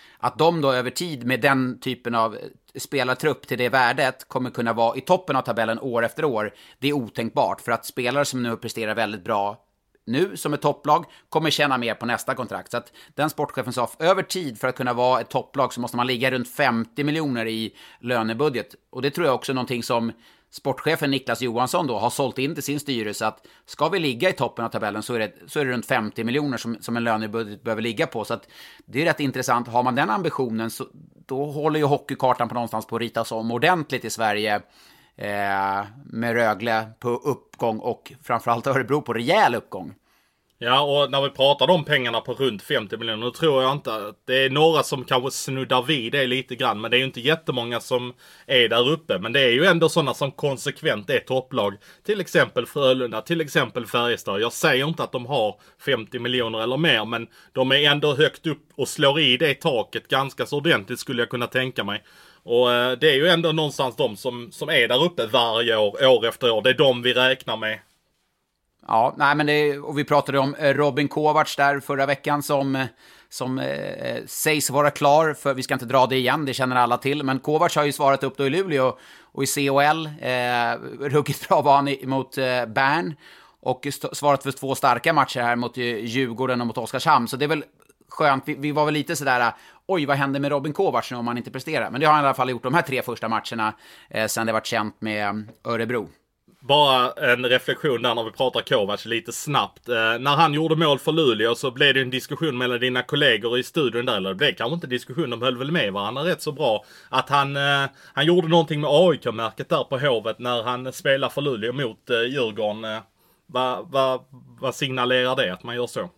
att de då över tid med den typen av eh, spelartrupp till det värdet kommer kunna vara i toppen av tabellen år efter år, det är otänkbart. För att spelare som nu presterar väldigt bra nu som ett topplag kommer tjäna mer på nästa kontrakt. Så att den sportchefen sa, över tid för att kunna vara ett topplag så måste man ligga runt 50 miljoner i lönebudget. Och det tror jag också är någonting som sportchefen Niklas Johansson då har sålt in till sin styrelse att ska vi ligga i toppen av tabellen så är det, så är det runt 50 miljoner som, som en lönebudget behöver ligga på. Så att det är rätt intressant. Har man den ambitionen så då håller ju hockeykartan på någonstans på att ritas om ordentligt i Sverige. Eh, med Rögle på uppgång och framförallt Örebro på rejäl uppgång. Ja, och när vi pratar om pengarna på runt 50 miljoner, då tror jag inte att det är några som kanske snuddar vid det lite grann. Men det är ju inte jättemånga som är där uppe. Men det är ju ändå sådana som konsekvent är topplag. Till exempel Frölunda, till exempel Färjestad. Jag säger inte att de har 50 miljoner eller mer, men de är ändå högt upp och slår i det taket ganska så ordentligt skulle jag kunna tänka mig. Och eh, det är ju ändå någonstans de som, som är där uppe varje år, år efter år. Det är de vi räknar med Ja, nej men det, och vi pratade om eh, Robin Kovacs där förra veckan som, eh, som eh, sägs vara klar, för vi ska inte dra det igen, det känner alla till. Men Kovacs har ju svarat upp då i Luleå och i CHL, eh, ruggigt bra var han mot eh, Bern. Och svarat för två starka matcher här mot eh, Djurgården och mot Oskarshamn. Så det är väl skönt, vi, vi var väl lite sådär, oj vad händer med Robin Kovacs nu om han inte presterar? Men det har han i alla fall gjort de här tre första matcherna eh, sen det varit känt med Örebro. Bara en reflektion där när vi pratar Kovacs lite snabbt. Eh, när han gjorde mål för Luleå så blev det en diskussion mellan dina kollegor i studion där. Eller det blev kanske inte diskussion, de höll väl med varandra rätt så bra. Att han, eh, han gjorde någonting med AIK-märket där på Hovet när han spelar för Luleå mot eh, Djurgården. Eh, vad va, va signalerar det att man gör så?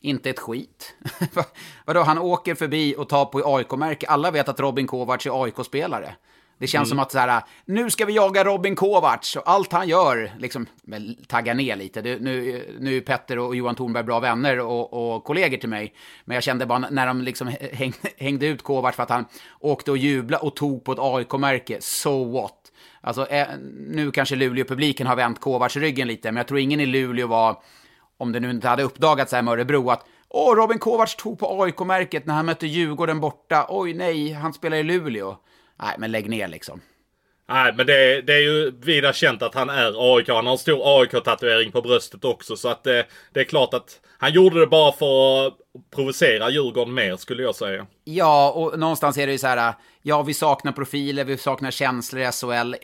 Inte ett skit. Vadå, han åker förbi och tar på AIK-märke. Alla vet att Robin Kovacs är AIK-spelare. Det känns mm. som att så här, nu ska vi jaga Robin Kovacs och allt han gör, liksom, tagga ner lite. Det, nu, nu är Petter och Johan Thornberg bra vänner och, och kollegor till mig. Men jag kände bara när de liksom häng, hängde ut Kovacs för att han åkte och jublade och tog på ett AIK-märke, so what? Alltså, eh, nu kanske Luleå-publiken har vänt Kovacs ryggen lite, men jag tror ingen i Luleå var, om det nu inte hade uppdagats här med Örebro, att Åh, Robin Kovacs tog på AIK-märket när han mötte Djurgården borta. Oj, nej, han spelar i Luleå. Nej, men lägg ner liksom. Nej, men det, det är ju vida känt att han är AIK. Han har en stor AIK-tatuering på bröstet också. Så att det, det, är klart att han gjorde det bara för att provocera Djurgården mer, skulle jag säga. Ja, och någonstans är det ju så här. Ja, vi saknar profiler, vi saknar känslor i SHL.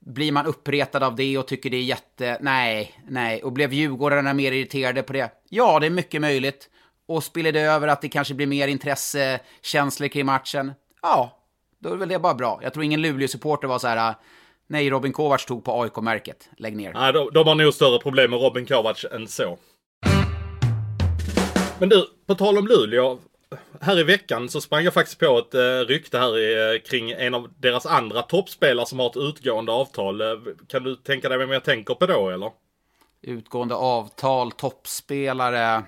Blir man uppretad av det och tycker det är jätte... Nej, nej. Och blev Djurgårdarna mer irriterade på det? Ja, det är mycket möjligt. Och spiller det över att det kanske blir mer intresse, känslor kring matchen? Ja, då är väl det bara bra. Jag tror ingen Luleå-supporter var så här, nej, Robin Kovacs tog på AIK-märket, lägg ner. Nej, de, de har nog större problem med Robin Kovacs än så. Men du, på tal om Luleå. Här i veckan så sprang jag faktiskt på ett eh, rykte här i, eh, kring en av deras andra toppspelare som har ett utgående avtal. Eh, kan du tänka dig vem jag tänker på då eller? Utgående avtal, toppspelare.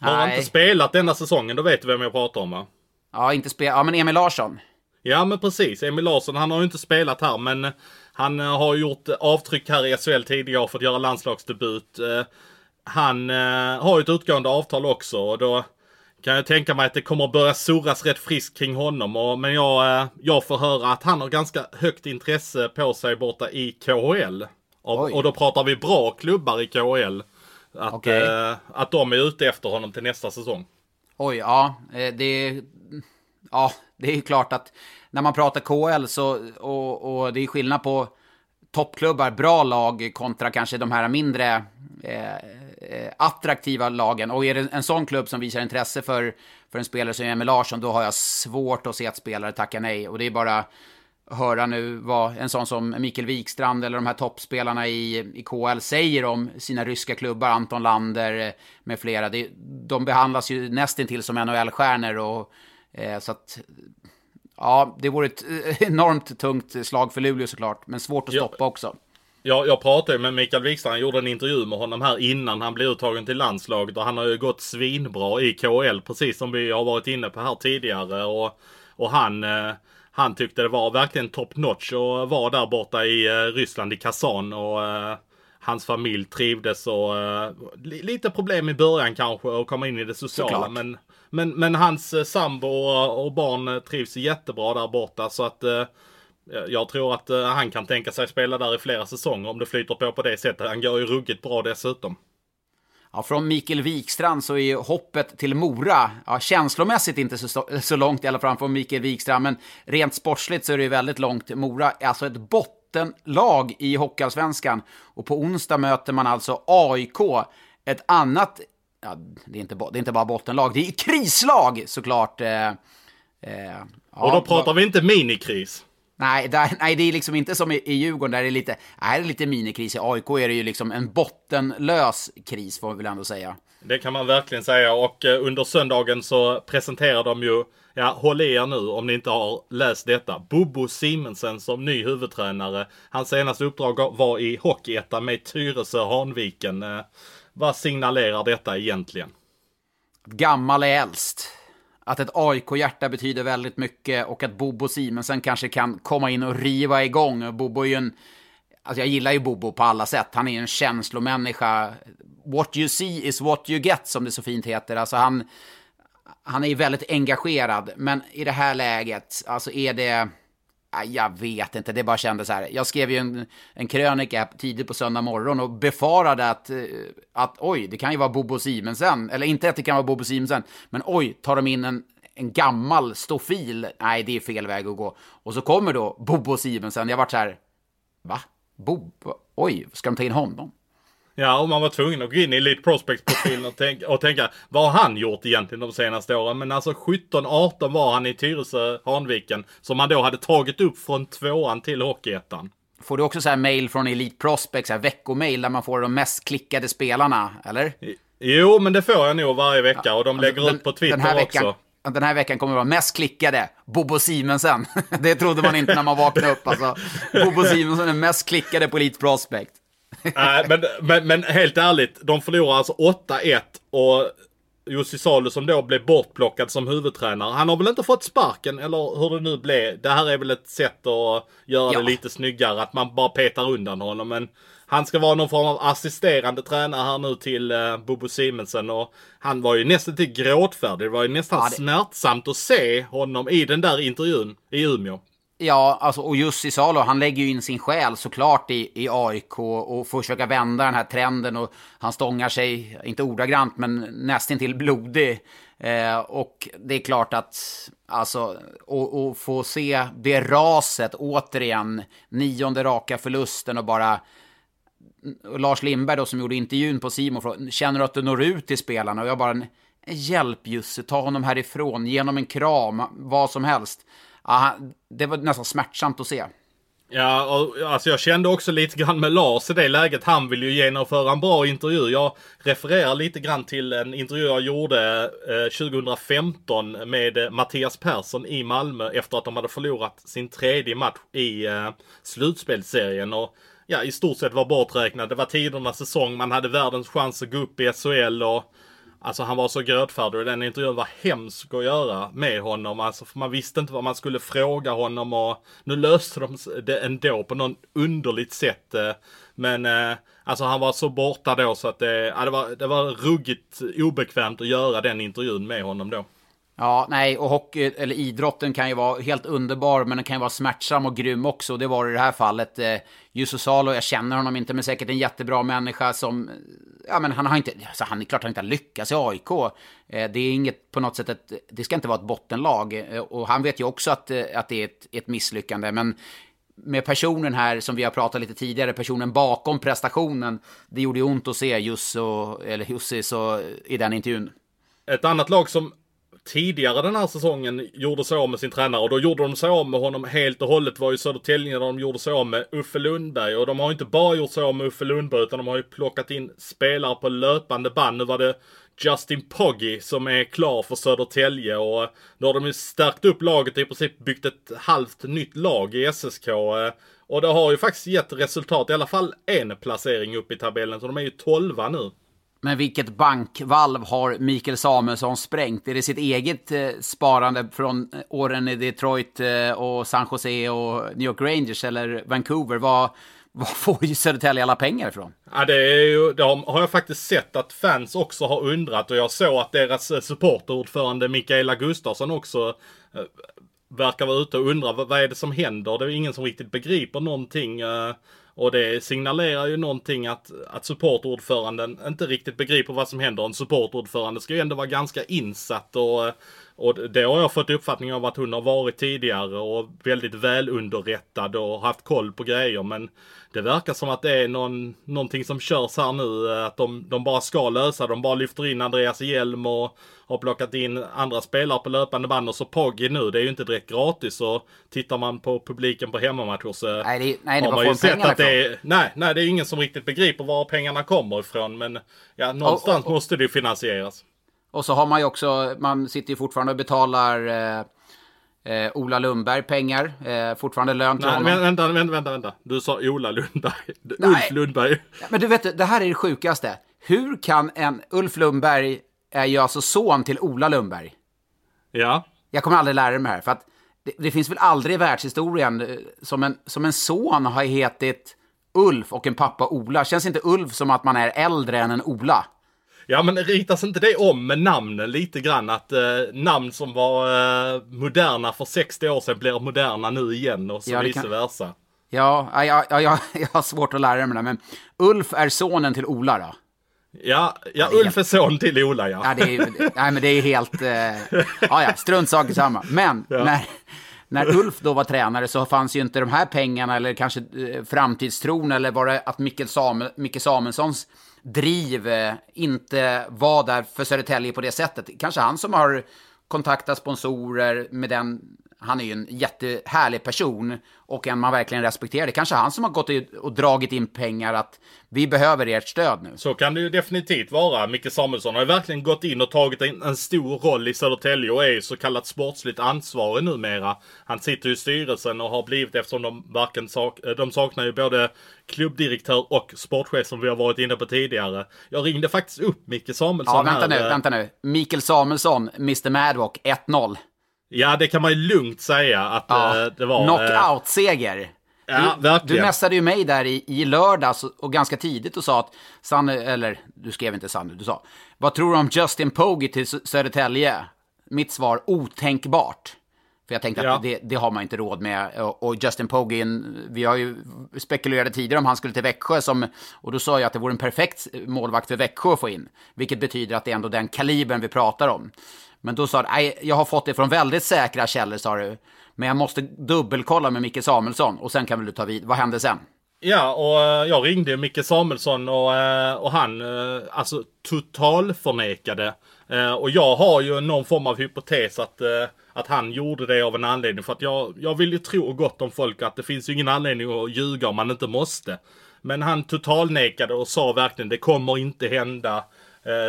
Har han inte spelat denna säsongen, då vet du vem jag pratar om va? Ja, inte spelat. Ja, men Emil Larsson. Ja men precis. Emil Larsson han har ju inte spelat här men han eh, har gjort avtryck här i SHL tidigare och fått göra landslagsdebut. Eh, han eh, har ju ett utgående avtal också och då kan jag tänka mig att det kommer att börja surras rätt friskt kring honom. men jag, jag får höra att han har ganska högt intresse på sig borta i KHL. Och, och då pratar vi bra klubbar i KHL. Att, okay. att de är ute efter honom till nästa säsong. Oj, ja. Det, ja, det är ju klart att när man pratar KL så, och, och det är skillnad på toppklubbar, bra lag kontra kanske de här mindre eh, eh, attraktiva lagen. Och är det en sån klubb som visar intresse för, för en spelare som Emil Larsson, då har jag svårt att se att spelare tackar nej. Och det är bara att höra nu vad en sån som Mikael Wikstrand eller de här toppspelarna i, i KL säger om sina ryska klubbar, Anton Lander eh, med flera. Det, de behandlas ju nästintill som NHL-stjärnor och så att, ja, det vore ett eh, enormt tungt slag för Luleå såklart, men svårt att stoppa också. Ja, jag pratade med Mikael Wikstrand, gjorde en intervju med honom här innan han blev uttagen till landslaget och han har ju gått svinbra i KL precis som vi har varit inne på här tidigare och, och han eh, han tyckte det var verkligen top notch att vara där borta i Ryssland i Kazan och hans familj trivdes och lite problem i början kanske att komma in i det sociala men men, men hans eh, sambo och, och barn eh, trivs jättebra där borta så att eh, jag tror att eh, han kan tänka sig spela där i flera säsonger om det flyter på på det sättet. Han går ju ruggigt bra dessutom. Ja, från Mikael Wikstrand så är hoppet till Mora, ja, känslomässigt inte så, så långt i alla fall från Mikael Wikstrand, men rent sportsligt så är det ju väldigt långt. Mora är alltså ett bottenlag i Hockeyallsvenskan. Och på onsdag möter man alltså AIK, ett annat, ja, det, är inte, det är inte bara bottenlag, det är krislag såklart. Eh, eh, och då pratar vi inte minikris. Nej, där, nej, det är liksom inte som i, i Djurgården där det är lite, här är det lite minikris. I AIK är det ju liksom en bottenlös kris får vi väl ändå säga. Det kan man verkligen säga och eh, under söndagen så presenterar de ju, ja håll i er nu om ni inte har läst detta, Bobo Simensen som ny huvudtränare. Hans senaste uppdrag var i Hockeyettan med Tyresö Hanviken. Vad signalerar detta egentligen? Gammal är äldst att ett AIK-hjärta betyder väldigt mycket och att Bobo Simensen kanske kan komma in och riva igång. Bobo är ju en... Alltså jag gillar ju Bobo på alla sätt. Han är en känslomänniska. What you see is what you get, som det så fint heter. Alltså han, han är ju väldigt engagerad, men i det här läget, alltså är det... Jag vet inte, det bara kändes så här. Jag skrev ju en, en krönika tidigt på söndag morgon och befarade att, eh, att oj, det kan ju vara Bobo Simensen. Eller inte att det kan vara Bobo Simensen, men oj, tar de in en, en gammal stofil? Nej, det är fel väg att gå. Och så kommer då Bobo Simensen. Jag vart så här, va? Bobo? Oj, ska de ta in honom? Ja, och man var tvungen att gå in i Elite Prospects-profilen och, tänka, och tänka vad har han gjort egentligen de senaste åren? Men alltså 17-18 var han i Tyresö, Hanviken, som man då hade tagit upp från tvåan till Hockeyettan. Får du också så här mail från Elite Prospects, veckomail där man får de mest klickade spelarna, eller? Jo, men det får jag nog varje vecka ja, och de lägger den, ut på Twitter den här veckan, också. Den här veckan kommer att vara mest klickade, Bobo Simensen. det trodde man inte när man vaknade upp alltså. Bobo Simensen är mest klickade på Elite Prospect. Nej, men, men, men, helt ärligt, de förlorar alltså 8-1 och Jussi Salu som då blev bortplockad som huvudtränare. Han har väl inte fått sparken eller hur det nu blev. Det här är väl ett sätt att göra ja. det lite snyggare, att man bara petar undan honom. Men han ska vara någon form av assisterande tränare här nu till uh, Bobo Simensen och han var ju nästan till gråtfärdig. Det var ju nästan ja, det... smärtsamt att se honom i den där intervjun i Umeå. Ja, alltså, och Jussi Salo, han lägger ju in sin själ såklart i, i AIK och får försöka vända den här trenden och han stångar sig, inte ordagrant, men nästintill blodig. Eh, och det är klart att, alltså, och, få se det raset återigen, nionde raka förlusten och bara och Lars Lindberg då som gjorde intervjun på Simon känner du att du når ut till spelarna? Och jag bara, hjälp Jussi, ta honom härifrån, ge honom en kram, vad som helst ja, det var nästan smärtsamt att se. Ja, och, alltså jag kände också lite grann med Lars i det läget. Han vill ju genomföra en bra intervju. Jag refererar lite grann till en intervju jag gjorde eh, 2015 med eh, Mattias Persson i Malmö efter att de hade förlorat sin tredje match i eh, slutspelsserien. Och ja, i stort sett var borträknad. Det var tidernas säsong. Man hade världens chans att gå upp i SHL och Alltså han var så grötfärdig och den intervjun var hemsk att göra med honom. Alltså för man visste inte vad man skulle fråga honom och nu löste de det ändå på något underligt sätt. Eh. Men eh, alltså han var så borta då så att det, ja, det, var, det var ruggigt obekvämt att göra den intervjun med honom då. Ja, nej, och hockey, eller idrotten kan ju vara helt underbar, men den kan ju vara smärtsam och grym också. och Det var det i det här fallet. Eh, Salo, jag känner honom inte, men säkert en jättebra människa som... Eh, ja, men han har inte... Alltså, han är klart han inte har lyckats i AIK. Eh, det är inget på något sätt ett... Det ska inte vara ett bottenlag. Eh, och han vet ju också att, eh, att det är ett, ett misslyckande, men med personen här som vi har pratat lite tidigare, personen bakom prestationen, det gjorde ju ont att se Jusso, eller Jussi, så i den intervjun. Ett annat lag som tidigare den här säsongen gjorde sig av med sin tränare och då gjorde de sig av med honom helt och hållet var ju Södertälje där de gjorde sig av med Uffe Lundberg och de har inte bara gjort sig av med Uffe Lundberg utan de har ju plockat in spelare på löpande band. Nu var det Justin Poggi som är klar för Södertälje och eh, nu har de ju stärkt upp laget och i princip byggt ett halvt nytt lag i SSK. Eh, och det har ju faktiskt gett resultat, i alla fall en placering upp i tabellen, så de är ju tolva nu. Men vilket bankvalv har Mikael Samuelsson sprängt? Är det sitt eget eh, sparande från eh, åren i Detroit eh, och San Jose och New York Rangers eller Vancouver? Vad, vad får ju Södertälje alla pengar ifrån? Ja, det, är ju, det har jag faktiskt sett att fans också har undrat och jag såg att deras eh, supporterordförande Mikaela Gustafsson också eh, verkar vara ute och undra vad, vad är det som händer? Det är ingen som riktigt begriper någonting. Och det signalerar ju någonting att, att supportordföranden inte riktigt begriper vad som händer. En supportordförande ska ju ändå vara ganska insatt och, eh, och det har jag fått uppfattning av att hon har varit tidigare och väldigt välunderrättad och haft koll på grejer. Men det verkar som att det är någon, någonting som körs här nu. Att de, de bara ska lösa De bara lyfter in Andreas Hjelm och har plockat in andra spelare på löpande band. Och så Poggi nu, det är ju inte direkt gratis. Och tittar man på publiken på hemmamatcher så Nej, det, nej, det har man ju sett att det är, nej, nej, det är ingen som riktigt begriper var pengarna kommer ifrån. Men ja, någonstans Och- och- måste det ju finansieras. Och så har man ju också, man sitter ju fortfarande och betalar eh, eh, Ola Lundberg pengar. Eh, fortfarande lön till Nej, honom. vänta, vänta, vänta, vänta. Du sa Ola Lundberg. Nej. Ulf Lundberg. Men du vet, det här är det sjukaste. Hur kan en Ulf Lundberg är ju alltså son till Ola Lundberg. Ja. Jag kommer aldrig lära mig det här. För att det, det finns väl aldrig i världshistorien eh, som en, som en son har hetit Ulf och en pappa Ola. Känns inte Ulf som att man är äldre än en Ola? Ja men ritas inte det om med namnen lite grann? Att eh, namn som var eh, moderna för 60 år sedan blir moderna nu igen och så Ja, vice kan- versa. Ja, ja, ja, ja, jag, jag har svårt att lära mig det. Men Ulf är sonen till Ola då? Ja, ja Ulf är son till Ola ja. Ja, det är, nej, men det är helt... Eh, ja, ja, strunt sak samma. Men när, när Ulf då var tränare så fanns ju inte de här pengarna eller kanske eh, framtidstron eller var det att Micke, Samuel, Micke Samuelssons driv eh, inte var där för Södertälje på det sättet. Kanske han som har kontaktat sponsorer med den... Han är ju en jättehärlig person och en man verkligen respekterar. Det är kanske han som har gått och dragit in pengar att vi behöver ert stöd nu. Så kan det ju definitivt vara. Micke Samuelsson har ju verkligen gått in och tagit en, en stor roll i Södertälje och är ju så kallat sportsligt ansvarig numera. Han sitter ju i styrelsen och har blivit eftersom de varken sak, eh, de saknar ju både klubbdirektör och sportchef som vi har varit inne på tidigare. Jag ringde faktiskt upp Micke Samuelsson Ja, vänta nu, här. eh, vänta nu. Mikael Samuelsson, Mr Madwalk, 1-0. Ja, det kan man ju lugnt säga att Ja, eh, det var. eh, Knockout-seger. Ja, du, verkligen. du messade ju mig där i, i lördags och ganska tidigt och sa att Sanne, eller du skrev inte Sanne, du sa Vad tror du om Justin Pogge till Sö- Södertälje? Mitt svar, otänkbart. För jag tänkte Ja. att det, det har man inte råd med. Och, Justin en- vi har ju spekulerat tidigare om han skulle till Växjö som, och då sa jag att det vore en perfekt målvakt för Växjö att få in. Vilket betyder att det är ändå den kalibern vi pratar om. Men då sa du, nej, jag har fått det från väldigt säkra källor, sa du. Men jag måste dubbelkolla med Micke Samuelsson och sen kan väl du ta vid. Vad hände sen? Ja, och eh, jag ringde Micke Samuelsson och, eh, och han eh, alltså totalförnekade. Och jag har ju någon form av hypotes att, att han gjorde det av en anledning. För att jag, jag vill ju tro gott om folk att det finns ju ingen anledning att ljuga om man inte måste. Men han totalnekade och sa verkligen det kommer inte hända.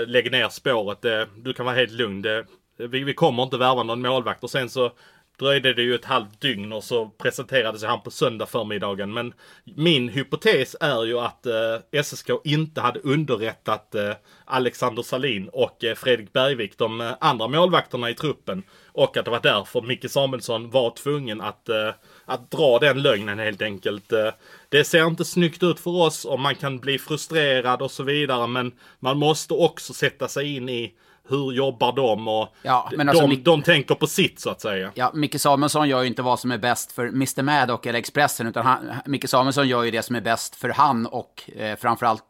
Lägg ner spåret. Du kan vara helt lugn. Det, vi, vi kommer inte värva någon målvakt. Och sen så dröjde det ju ett halvt dygn och så presenterades han på söndag förmiddagen. Men min hypotes är ju att eh, SSK inte hade underrättat eh, Alexander Salin och eh, Fredrik Bergvik, de eh, andra målvakterna i truppen. Och att det var därför Micke Samuelsson var tvungen att, eh, att dra den lögnen helt enkelt. Eh, det ser inte snyggt ut för oss och man kan bli frustrerad och så vidare. Men man måste också sätta sig in i hur jobbar de och Ja, men alltså, de, Mick- de tänker på sitt så att säga. Ja, Micke Samuelsson gör ju inte vad som är bäst för Mr Maddock eller Expressen, utan han, Micke Samuelsson gör ju det som är bäst för han och eh, framförallt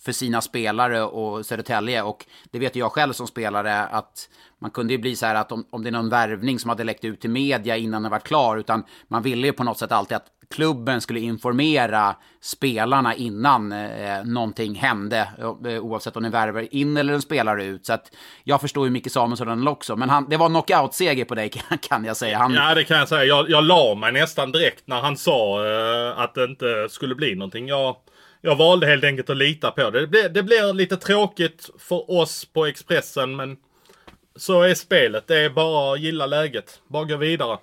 för sina spelare och Södertälje. Och det vet jag själv som spelare att man kunde ju bli så här att om, om det är någon värvning som hade läckt ut till media innan den var klar, utan man ville ju på något sätt alltid att klubben skulle informera spelarna innan eh, någonting hände, eh, oavsett om ni värvar in eller en spelare ut. Så att jag förstår ju Micke Samuelsson också, men han, det var knockout-seger på dig kan- kan jag säga. Han, Ja, det kan jag säga. Jag, jag la mig nästan direkt när han sa eh, att det inte skulle bli någonting. Jag, jag valde helt enkelt att lita på det. Det blir, det blir lite tråkigt för oss på Expressen, men så är spelet. Det är bara att gilla läget. Bara gå vidare.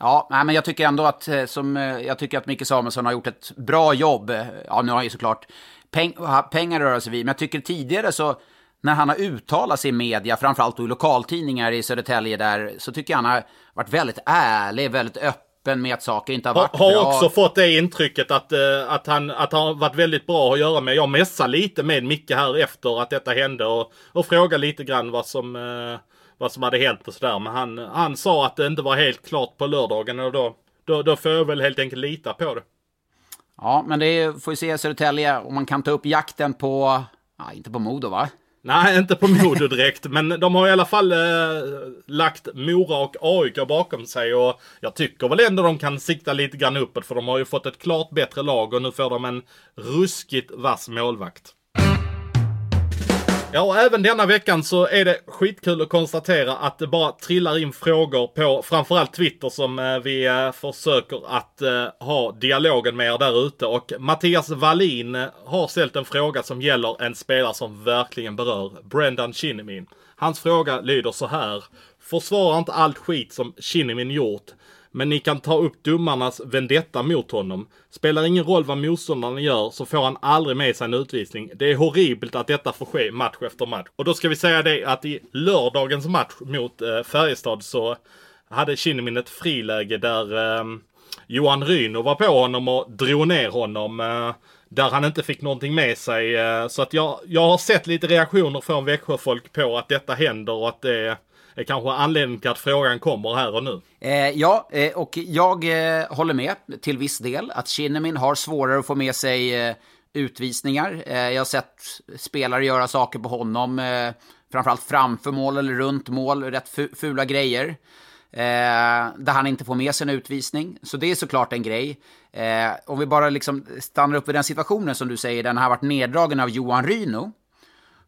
Ja, nej, men jag tycker ändå att, eh, som, eh, jag tycker att Micke Samuelsson har gjort ett bra jobb. Eh, Ja, nu har han ju såklart peng, pengar att röra sig vid, men jag tycker tidigare så, när han har uttalat sig i media, framförallt då i lokaltidningar i Södertälje där, så tycker jag han har varit väldigt ärlig, väldigt öppen med att saker inte har Har, varit har bra. också fått det intrycket att, att, han, att han har varit väldigt bra att göra med. Jag messade lite med Micke här efter att detta hände och, och frågade lite grann vad som, vad som hade hänt och sådär. Men han, han sa att det inte var helt klart på lördagen och då, då, då får jag väl helt enkelt lita på det. Ja, men det får vi se Södertälje om man kan ta upp jakten på, ja, inte på Modo va? Nej, inte på Modo direkt. men de har i alla fall eh, lagt Mora och AIK bakom sig. Och jag tycker väl ändå de kan sikta lite grann uppåt. För de har ju fått ett klart bättre lag och nu får de en ruskigt vass målvakt. Ja, och även denna veckan så är det skitkul att konstatera att det bara trillar in frågor på framförallt Twitter som eh, vi eh, försöker att eh, ha dialogen med er där ute. Och Mattias Wallin har ställt en fråga som gäller en spelare som verkligen berör Brendan Shinnimin. Hans fråga lyder så här. Försvara inte allt skit som Shinnimin gjort. Men ni kan ta upp domarnas vendetta mot honom. Spelar ingen roll vad motståndaren gör så får han aldrig med sig en utvisning. Det är horribelt att detta får ske match efter match. Och då ska vi säga det att i lördagens match mot eh, Färjestad så hade Kinnimin ett friläge där eh, Johan Ryno var på honom och drog ner honom. Eh, där han inte fick någonting med sig. Eh, så att jag, jag har sett lite reaktioner från Växjöfolk på att detta händer och att det är kanske anledningen till att frågan kommer här och nu. Eh, ja, eh, och jag eh, håller med till viss del att Kinnemin har svårare att få med sig eh, utvisningar. Eh, jag har sett spelare göra saker på honom, eh, framförallt framför mål eller runt mål, rätt fula grejer. Eh, där han inte får med sig en utvisning. Så det är såklart en grej. Eh, om vi bara liksom stannar upp vid den situationen som du säger, den har varit neddragen av Johan Ryno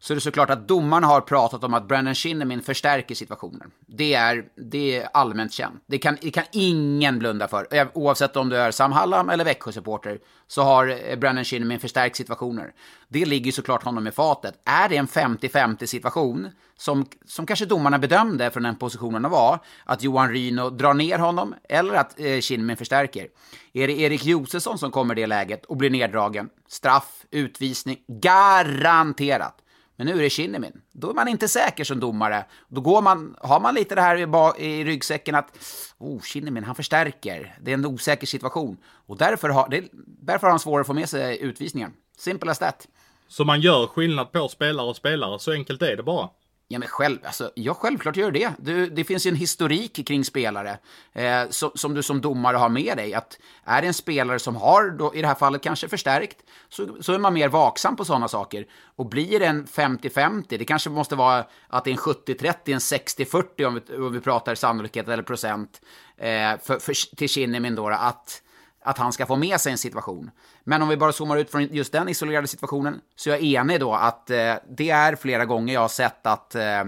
så är det såklart att domarna har pratat om att Brandon Shinnimin förstärker situationen. Det är, det är allmänt känt. Det kan, det kan ingen blunda för. Oavsett om du är Sam Hallam eller Växjö-supporter så har eh, Brandon Shinnimin förstärkt situationer. Det ligger såklart honom i fatet. Är det en 50-50 situation, som, som kanske domarna bedömde från den positionen var, att Johan Ryno drar ner honom eller att eh, Shinnimin förstärker. Är det Erik Josefsson som kommer i det läget och blir neddragen, straff, utvisning, garanterat. Men nu är det Kinnimin. Då är man inte säker som domare. Då går man, har man lite det här i, i ryggsäcken att oh, Kinnimin, han förstärker. Det är en osäker situation. Och därför har, det, därför har han svårare att få med sig utvisningen. Simple as that. Så man gör skillnad på spelare och spelare, så enkelt är det bara. Ja, men själv, alltså, ja, självklart gör det. Du, det finns ju en historik kring spelare eh, som, som du som domare har med dig. Att är det en spelare som har, då, i det här fallet kanske förstärkt, så, så är man mer vaksam på sådana saker. Och blir det en 50-50, det kanske måste vara att det är en 70-30, en 60-40 om vi, om vi pratar sannolikhet eller procent eh, för, för, till Kinnimin då, att att han ska få med sig en situation. Men om vi bara zoomar ut från just den isolerade situationen, så är jag enig då att eh, det är flera gånger jag har sett att, eh,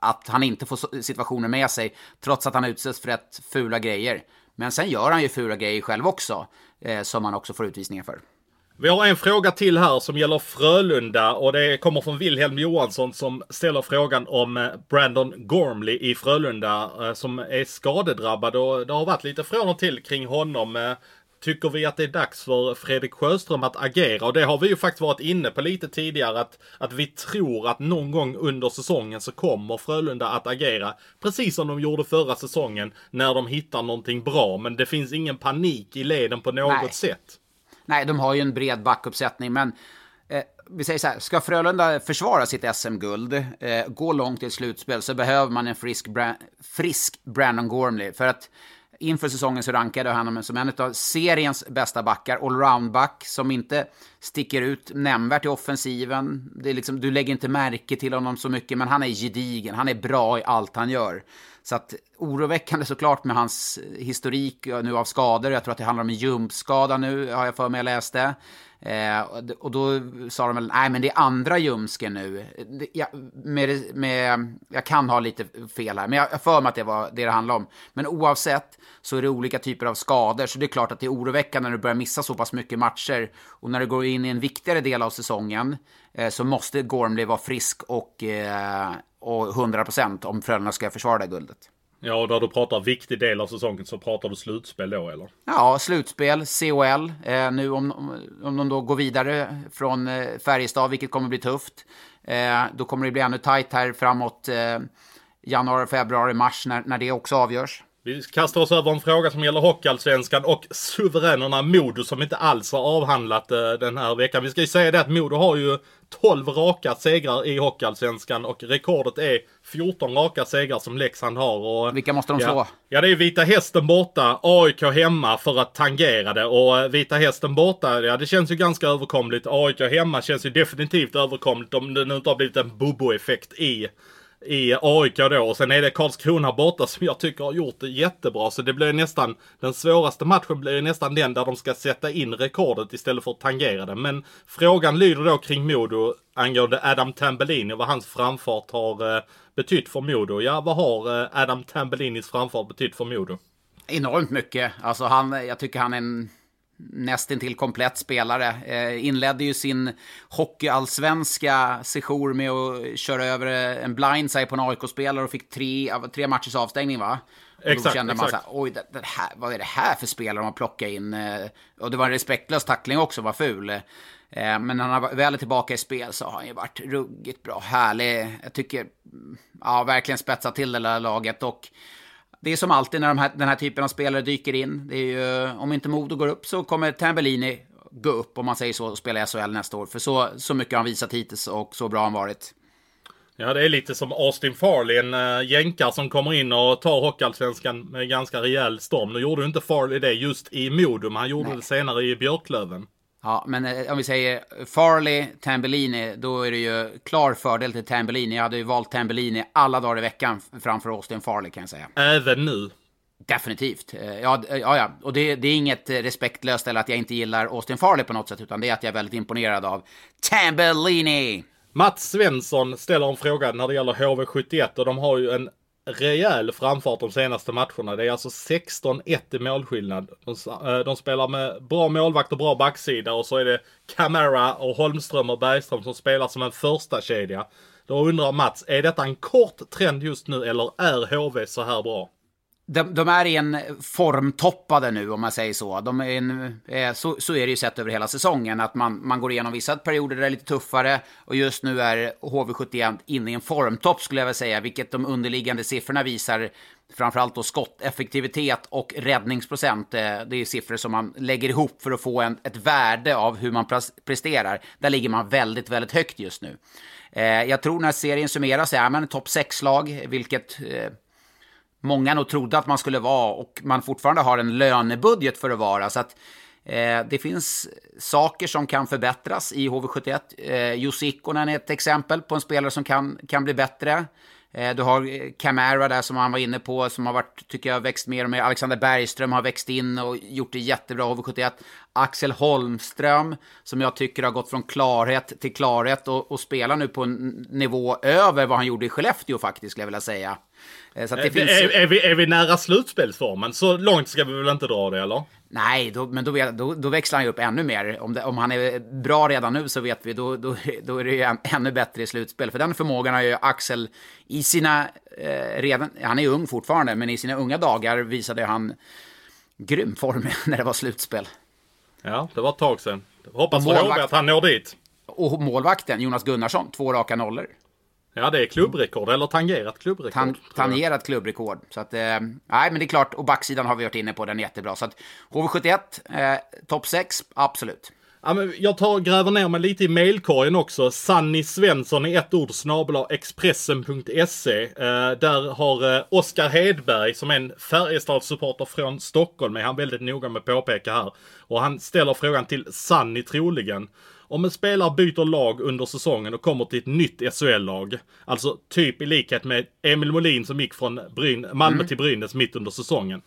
att han inte får situationen med sig, trots att han utsätts för rätt fula grejer. Men sen gör han ju fula grejer själv också, eh, som han också får utvisningar för. Vi har en fråga till här som gäller Frölunda och det kommer från Wilhelm Johansson som ställer frågan om eh, Brandon Gormley i Frölunda eh, som är skadedrabbad och det har varit lite från och till kring honom. Eh, tycker vi att det är dags för Fredrik Sjöström att agera? Och det har vi ju faktiskt varit inne på lite tidigare att, att vi tror att någon gång under säsongen så kommer Frölunda att agera. Precis som de gjorde förra säsongen när de hittar någonting bra. Men det finns ingen panik i leden på något Nej. sätt. Nej, de har ju en bred backuppsättning, men eh, vi säger så här, ska Frölunda försvara sitt SM-guld, eh, gå långt i ett slutspel, så behöver man en frisk, Bra frisk Brandon Gormley. För att inför säsongen så rankade jag honom som en av seriens bästa backar, allroundback, som inte sticker ut nämnvärt i offensiven. Det är liksom, du lägger inte märke till honom så mycket, men han är gedigen, han är bra i allt han gör. Så att oroväckande såklart med hans historik nu av skador. Jag tror att det handlar om en jumpskada nu, har jag för mig jag läste. Eh, och då sa de väl, nej men det är andra ljumsken nu. Jag, med, med, jag kan ha lite fel här, men jag har för mig att det var det det handlade om. Men oavsett så är det olika typer av skador, så det är klart att det är oroväckande när du börjar missa så pass mycket matcher. Och när du går in i en viktigare del av säsongen eh, så måste Gormley vara frisk och, eh, och 100% om Frölunda ska försvara det guldet. Ja, och när du pratar viktig del av säsongen så pratar du slutspel då, eller? Ja, slutspel, COL. Eh, nu om, om de då går vidare från eh, Färjestad, vilket kommer bli tufft. Eh, då kommer det bli ännu tajt här framåt eh, januari, februari, mars när, när det också avgörs. Vi kastar oss över en fråga som gäller Hockeyallsvenskan och suveränerna Modo som inte alls har avhandlat eh, den här veckan. Vi ska ju säga det att Modo har ju 12 raka segrar i Hockeyallsvenskan och rekordet är 14 raka segrar som Leksand har. Och, Vilka måste de ja, slå? Ja, det är Vita Hästen borta, AIK hemma för att tangera det. Och eh, Vita Hästen borta, ja det känns ju ganska överkomligt. AIK hemma känns ju definitivt överkomligt om det nu inte har blivit en bobo-effekt i i AIK då. Och sen är det Karlskrona borta som jag tycker har gjort det jättebra. Så det blir nästan, den svåraste matchen blir nästan den där de ska sätta in rekordet istället för att tangera det. Men frågan lyder då kring Modo angående Adam Tambellini, och vad hans framfart har eh, betytt för Modo. Ja, vad har eh, Adam Tambellinis framfart betytt för Modo? Enormt mycket. Alltså han, jag tycker han är en nästintill komplett spelare. Eh, inledde ju sin hockeyallsvenska sejour med att köra över en blindside på en AIK-spelare och fick tre, tre matchers avstängning va? Och exakt, då kände man exakt. så här, oj, det, det här, vad är det här för spelare de har plockat in? Eh, Och det var en respektlös tackling också, var ful. Eh, Men när han väl är tillbaka i spel så har han ju varit ruggigt bra, härlig. Jag tycker, mm, ja, verkligen spetsat till det där laget. Och det är som alltid när de här, den här typen av spelare dyker in. Det är ju, om inte Modo går upp så kommer Tambellini gå upp, om man säger så, och spela i SHL nästa år. För så, så mycket har han visat hittills och så bra har han varit. Ja, det är lite som Austin Farley, en uh, jänkare som kommer in och tar Hockeyallsvenskan med ganska rejäl storm. Nu gjorde ju inte Farley det just i Modo, men han gjorde Nej. det senare i Björklöven. Ja, men eh, om vi säger Farley, Tambellini, då är det ju klar fördel till Tambellini. Jag hade ju valt Tambellini alla dagar i veckan framför Austin Farley kan jag säga. Även nu. Definitivt. Eh, Ja, ja, ja. och det, det är inget eh, respektlöst eller att jag inte gillar Austin Farley på något sätt, utan det är att jag är väldigt imponerad av Tambellini. Mats Svensson ställer en fråga när det gäller HV71 och de har ju en rejäl framfart de senaste matcherna. Det är alltså 16-1 i målskillnad. De, eh, de spelar med bra målvakt och bra backsida och så är det Camara och Holmström och Bergström som spelar som en första kedja. Då undrar Mats, är detta en kort trend just nu eller är HV så här bra? De, de är i en formtoppade nu, om man säger så. De är en, eh, så. Så är det ju sett över hela säsongen, att man, man går igenom vissa perioder där det är lite tuffare. Och just nu är HV71 inne i en formtopp, skulle jag vilja säga, vilket de underliggande siffrorna visar. Framförallt då skotteffektivitet och räddningsprocent. Eh, Det är siffror som man lägger ihop för att få en, ett värde av hur man presterar. Där ligger man väldigt, väldigt högt just nu. Eh, Jag tror när serien summeras är man ett topp 6-lag, vilket eh, många nog trodde att man skulle vara och man fortfarande har en lönebudget för att vara. Så att eh, det finns saker som kan förbättras i HV71. Eh, Jussi Ikonen är ett exempel på en spelare som kan, kan bli bättre. Eh, du har eh, Camara där som han var inne på, som har varit, tycker jag, växt mer och mer. Alexander Bergström har växt in och gjort det jättebra i HV71. Axel Holmström, som jag tycker har gått från klarhet till klarhet och, och spelar nu på en nivå över vad han gjorde i Skellefteå faktiskt, skulle jag vilja säga. Eh, Så det är, finns... är, är, vi, är vi nära slutspelsformen? Så långt ska vi väl inte dra det eller? Nej, då, men då, då, då växlar han ju upp ännu mer. Om, det, om han är bra redan nu så vet vi, då, då, då är det ju än, ännu bättre i slutspel. För den förmågan har ju Axel i sina, eh, redan, han är ung fortfarande, men i sina unga dagar visade han grym form när det var slutspel. Ja, det var ett tag sedan. Hoppas för Målvakt. Att han når dit. Och målvakten, Jonas Gunnarsson, två raka nollor. Ja, det är klubbrekord, eller tangerat klubbrekord. Tan, tangerat klubbrekord. Så att, eh, nej, men det är klart. Och backsidan har vi varit inne på, den är jättebra. Så att HV71, eh, topp 6, absolut. Ja, men jag tar gräver ner mig lite i mailkorgen också. Sanni Svensson i ett ord snabel Expressen.se. Eh, där har eh, Oskar Hedberg, som är en Färjestadssupporter från Stockholm, är han väldigt noga med att påpeka här. Och han ställer frågan till Sanni troligen. Om en spelare byter lag under säsongen och kommer till ett nytt SHL-lag, alltså typ i likhet med Emil Molin som gick från Bryn Malmö till Brynäs mitt under säsongen.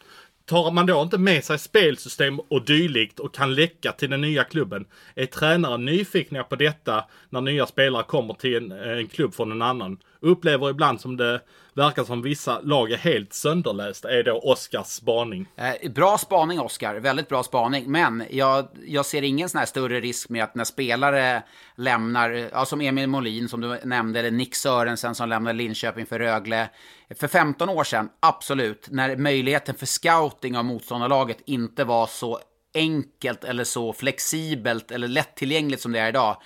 Tar man då inte med sig spelsystem och dylikt och kan läcka till den nya klubben? Är tränaren nyfikna på detta när nya spelare kommer till en, en klubb från en annan? Upplever ibland som det verkar som vissa lag är helt sönderlästa, är då Oskars spaning. Eh, bra spaning, Oskar. Väldigt bra spaning. Men jag, jag ser ingen sån här större risk med att när spelare lämnar, ja, som Emil Molin som du nämnde, eller Nick Sörensen som lämnade Linköping för Rögle. För 15 år sedan, absolut, när möjligheten för scouting av motståndarlaget inte var så enkelt eller så flexibelt eller lättillgängligt som det är idag.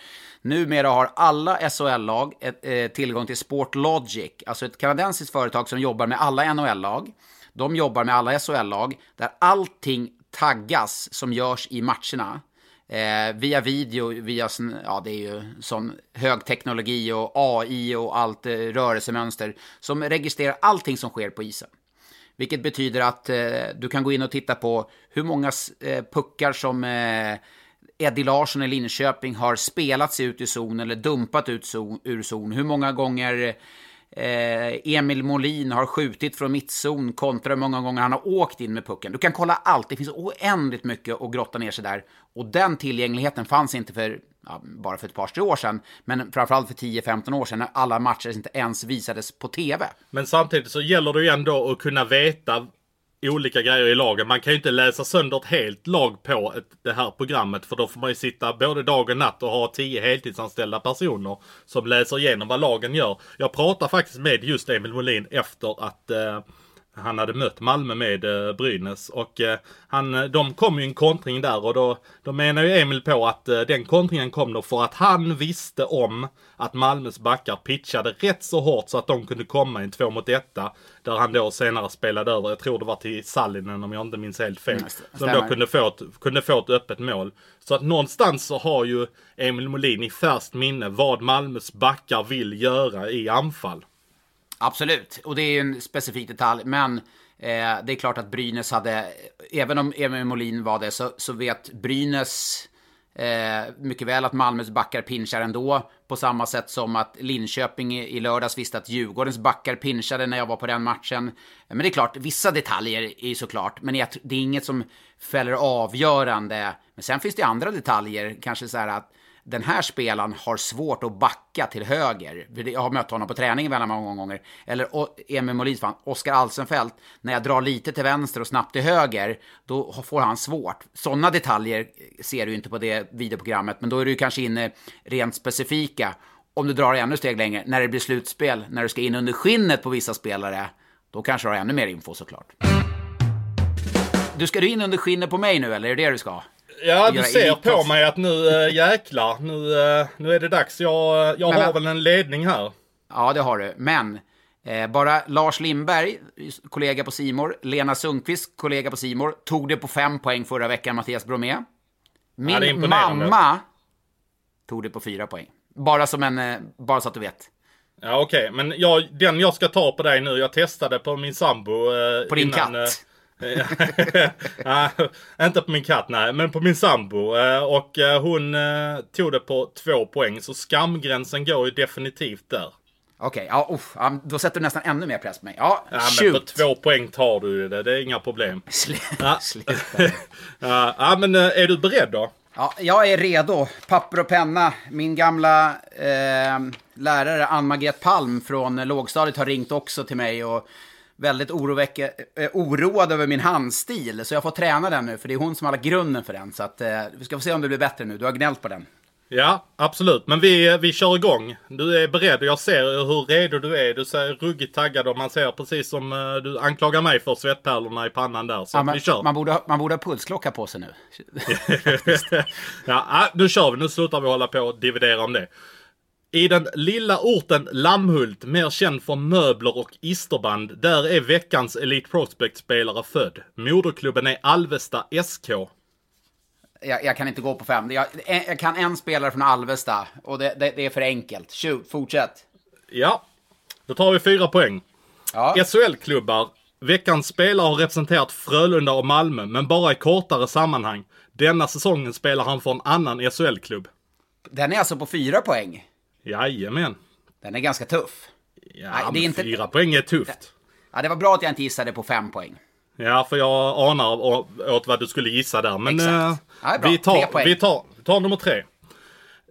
Numera har alla SHL-lag eh, tillgång till Sportlogic, alltså ett kanadensiskt företag som jobbar med alla NHL-lag. De jobbar med alla SHL-lag där allting taggas som görs i matcherna. Eh, via video, via sån, ja, det är ju sån hög teknologi och AI och allt eh, rörelsemönster som registrerar allting som sker på isen. Vilket betyder att eh, du kan gå in och titta på hur många eh, puckar som eh, Eddie Larsson i Linköping har spelat sig ut i zon eller dumpat ut zon, ur zon. Hur många gånger eh, Emil Molin har skjutit från mittzon kontra hur många gånger han har åkt in med pucken. Du kan kolla allt. Det finns oändligt mycket att grotta ner sig där. Och den tillgängligheten fanns inte för ja, bara för ett par, tre år sedan, men framförallt för 10-15 år sedan när alla matcher inte ens visades på TV. Men samtidigt så gäller det ju ändå att kunna veta olika grejer i lagen. Man kan ju inte läsa sönder ett helt lag på ett, det här programmet. För då får man ju sitta både dag och natt och ha tio heltidsanställda personer som läser igenom vad lagen gör. Jag pratade faktiskt med just Emil Molin efter att eh, han hade mött Malmö med eh, Brynäs. Och eh, han, eh, de kom ju en kontring där och då, då menar ju Emil på att den kontringen kom då för att han visste om att Malmös backar pitchade rätt så hårt så att de kunde komma i en två mot etta. Där han då senare spelade över, jag tror det var till Sallinen om jag inte minns helt fel. Mm, som då kunde få, ett, kunde få ett öppet mål. Så att någonstans så har ju Emil Molin i färskt minne vad Malmös backar vill göra i anfall. Absolut, och det är ju en specifik detalj, men eh, det är klart att Brynäs hade, även om Emil Molin var det, så, så vet Brynäs eh, mycket väl att Malmös backar pinchar ändå, på samma sätt som att Linköping i, i lördags visste att Djurgårdens backar pinchade när jag var på den matchen. Men det är klart, vissa detaljer är såklart, men det är inget som fäller avgörande. Men sen finns det andra detaljer, kanske så här att den här spelaren har svårt att backa till höger. Jag har mött honom på träningen väldigt många gånger. Eller Emil Molins fan, Oskar Alsenfelt. När jag drar lite till vänster och snabbt till höger, då får han svårt. Sådana detaljer eh, ser du inte på det videoprogrammet, men då är du kanske inne rent specifika. Om du drar ännu steg längre, när det blir slutspel, när du ska in under skinnet på vissa spelare, då kanske du har ännu mer info såklart. Du ska du in under skinnet på mig nu, eller är det det du ska? Ja, du ser på mig att nu äh, jäklar, nu, äh, nu är det dags. Jag, jag har väl en ledning här. Ja, det har du. Men eh, bara Lars Lindberg, kollega på Simor, Lena Sundqvist, kollega på Simor, tog det på fem poäng förra veckan, Mattias Bromé. Min ja, mamma tog det på fyra poäng. Bara som en, eh, bara så att du vet. Ja, okej. Okay. Men jag, den jag ska ta på dig nu, jag testade på min sambo. Eh, på din innan, katt? Ja, inte på min katt nej, men på min sambo. Eh, och eh, hon eh, tog det på två poäng, så skamgränsen går ju definitivt där. Okej, okay, ja, då sätter du nästan ännu mer press på mig. Ja, ja shoot. men på två poäng tar du det, det är inga problem. Sluta. Ja. ja, men är du beredd då? Ja, jag är redo. Papper och penna. Min gamla eh, lärare Ann-Margret Palm från lågstadiet har ringt också till mig och väldigt oroväcke, eh, oroad över min handstil. Så jag får träna den nu, för det är hon som har lagt grunden för den. Så att, eh, vi ska få se om det blir bättre nu. Du har gnällt på den. Ja, absolut. Men vi, vi kör igång. Du är beredd och jag ser hur redo du är. Du ser ruggigt taggad och man ser precis som uh, du anklagar mig för svettpärlorna i pannan där. Så ja, men, vi kör. Man borde, man borde ha pulsklocka på sig nu. ja, nu kör vi. Nu slutar vi hålla på och dividera om det. I den lilla orten Lammhult, mer känd för möbler och isterband, där är veckans Elite Prospect-spelare född. Moderklubben är Alvesta SK. Jag, jag, kan inte gå på fem. Jag, jag, kan en spelare från Alvesta och det, det, det är för enkelt. Shoot, fortsätt. Ja, då tar vi fyra poäng. Ja. SHL-klubbar. Veckans spelare har representerat Frölunda och Malmö, men bara i kortare sammanhang. Denna säsongen spelar han för en annan SHL-klubb. Den är alltså på fyra poäng? Jajamän. Den är ganska tuff. Ja, Nej, det är inte... fyra poäng är tufft. Ja, det var bra att jag inte gissade på fem poäng. Ja, för jag anar åt vad du skulle gissa där. Men Exakt. Ja, vi, tar, vi, tar, tar nummer tre.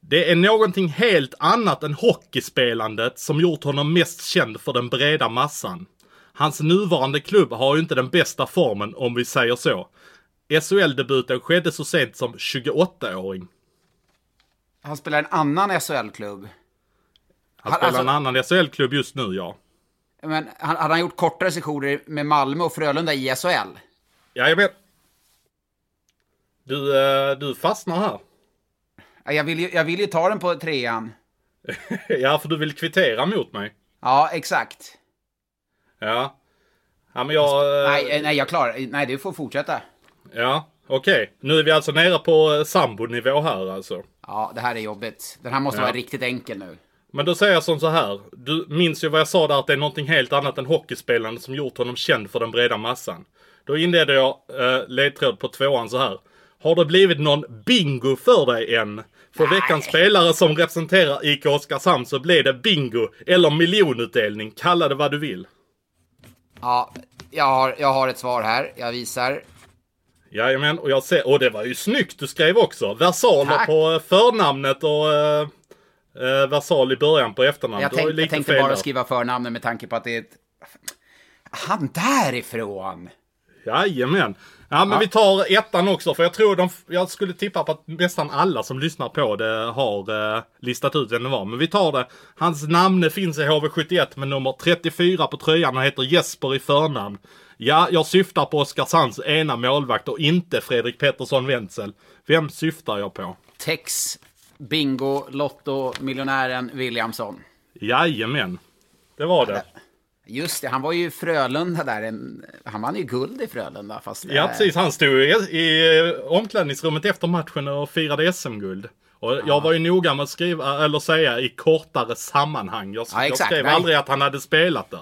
Det är någonting helt annat än hockeyspelandet som gjort honom mest känd för den breda massan. Hans nuvarande klubb har ju inte den bästa formen om vi säger så. SHL-debuten skedde så sent som 28-åring. Han spelar en annan SHL-klubb. Han spelar alltså, en annan SHL-klubb just nu, ja. Men han, hade han gjort kortare sessioner med Malmö och Frölunda i SHL? Jajamän. Du, uh, du fastnar här. Jag vill, ju, jag vill ju ta den på trean. ja, för du vill kvittera mot mig. Ja, exakt. Ja. Ja, men jag... eh, Nej, nej, jag klarar Nej, du får fortsätta. Ja, okej. Nu är vi alltså nere på eh, sambonivå här alltså. Ja, det här är jobbigt. Den här måste Ja. vara riktigt enkel nu. Men då säger jag som så här. Du minns ju vad jag sa där att det är någonting helt annat än hockeyspelande som gjort honom känd för den breda massan. Då inledde jag eh, ledtråd på tvåan så här. Har det blivit någon bingo för dig än? För veckans spelare som representerar IK Oskarshamn så blir det bingo eller miljonutdelning. Kalla det vad du vill. Ja, jag har, jag har ett svar här. Jag visar. Jajamän, och jag ser, och det var ju snyggt du skrev också. Versaler Tack. på eh, förnamnet och eh, eh, versal i början på efternamnet. Jag, tänk, jag tänkte bara där. skriva förnamnet med tanke på att det är ett... Han därifrån! Jajamän. Ja, men Ja. vi tar ettan också, för jag tror de, jag skulle tippa på att nästan alla som lyssnar på det har eh, listat ut vem det var. Men vi tar det. Hans namn finns i HV71 med nummer 34 på tröjan. Han heter Jesper i förnamn. Ja, jag syftar på Oskarshamns ena målvakt och inte Fredrik Pettersson Wenzel. Vem syftar jag på? Tex, Bingo, Lotto, miljonären Williamson. Jajamän. Det var det. Just det, han var ju i Frölunda där. En, han vann ju guld i Frölunda. Fast Ja, eh, precis. Han stod i, i omklädningsrummet efter matchen och firade SM-guld. Och jag var ju noga med att skriva, eller säga i kortare sammanhang. Jag, Ja, jag skrev Nej. aldrig att han hade spelat där.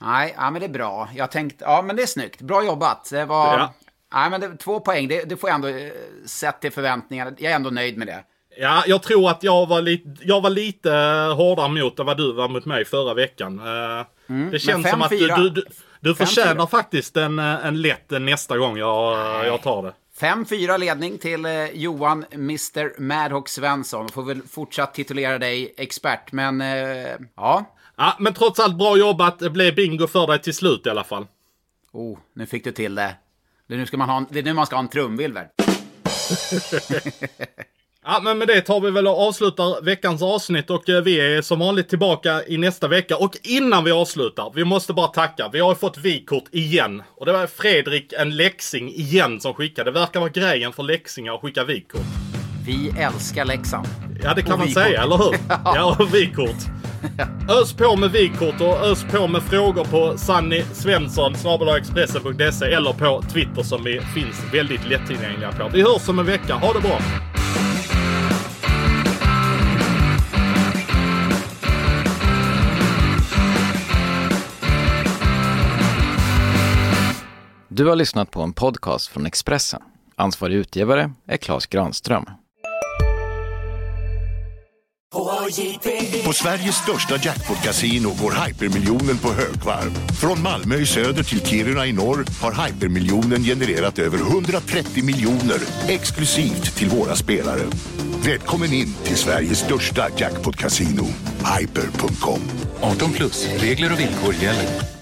Nej, ja, men det är bra. Jag tänkte, ja men det är snyggt. Bra jobbat. Det var... Ja. Ja. men det, två poäng, det, det får jag ändå eh, sett till förväntningarna. Jag är ändå nöjd med det. Ja, jag tror att jag var lite, jag var lite hårdare mot än vad du var mot mig förra veckan. Eh, det känns Mm, som att du, 5-4. du, du, du förtjänar 5-4. faktiskt en, en lätt nästa gång jag, jag tar det. 5-4 ledning till eh, Johan Mr Madhawk Svensson. Får väl fortsatt titulera dig expert, men eh, ja. Ja, men trots allt bra jobbat. Det blev bingo för dig till slut i alla fall. Oh, nu fick du till det. Det är nu, ska man ha en, det är nu man ska ha en trumvirvel. Ja, men med det tar vi väl och avslutar veckans avsnitt och eh, vi är som vanligt tillbaka i nästa vecka. Och innan vi avslutar, vi måste bara tacka. Vi har ju fått vykort igen. Och det var Fredrik, en läxing igen, som skickade. Det verkar vara grejen för läxingar att skicka vykort. Vi älskar Leksand. Ja, det kan Och man vykort. säga, eller hur? Ja, och vykort. Ös på med vykort och ös på med frågor på Sanny Svensson, snabelaexpressen.se eller på Twitter som vi finns väldigt lättillgängliga på. Vi hörs om en vecka. Ha det bra! Du har lyssnat på en podcast från Expressen. Ansvarig utgivare är Klas Granström. På Sveriges största jackpot-kasino går hypermiljonen på högvarv. Från Malmö i söder till Kiruna i norr har hypermiljonen genererat över 130 miljoner exklusivt till våra spelare. Välkommen in till Sveriges största jackpot-kasino, hyper.com. 18 plus, regler och villkor gäller.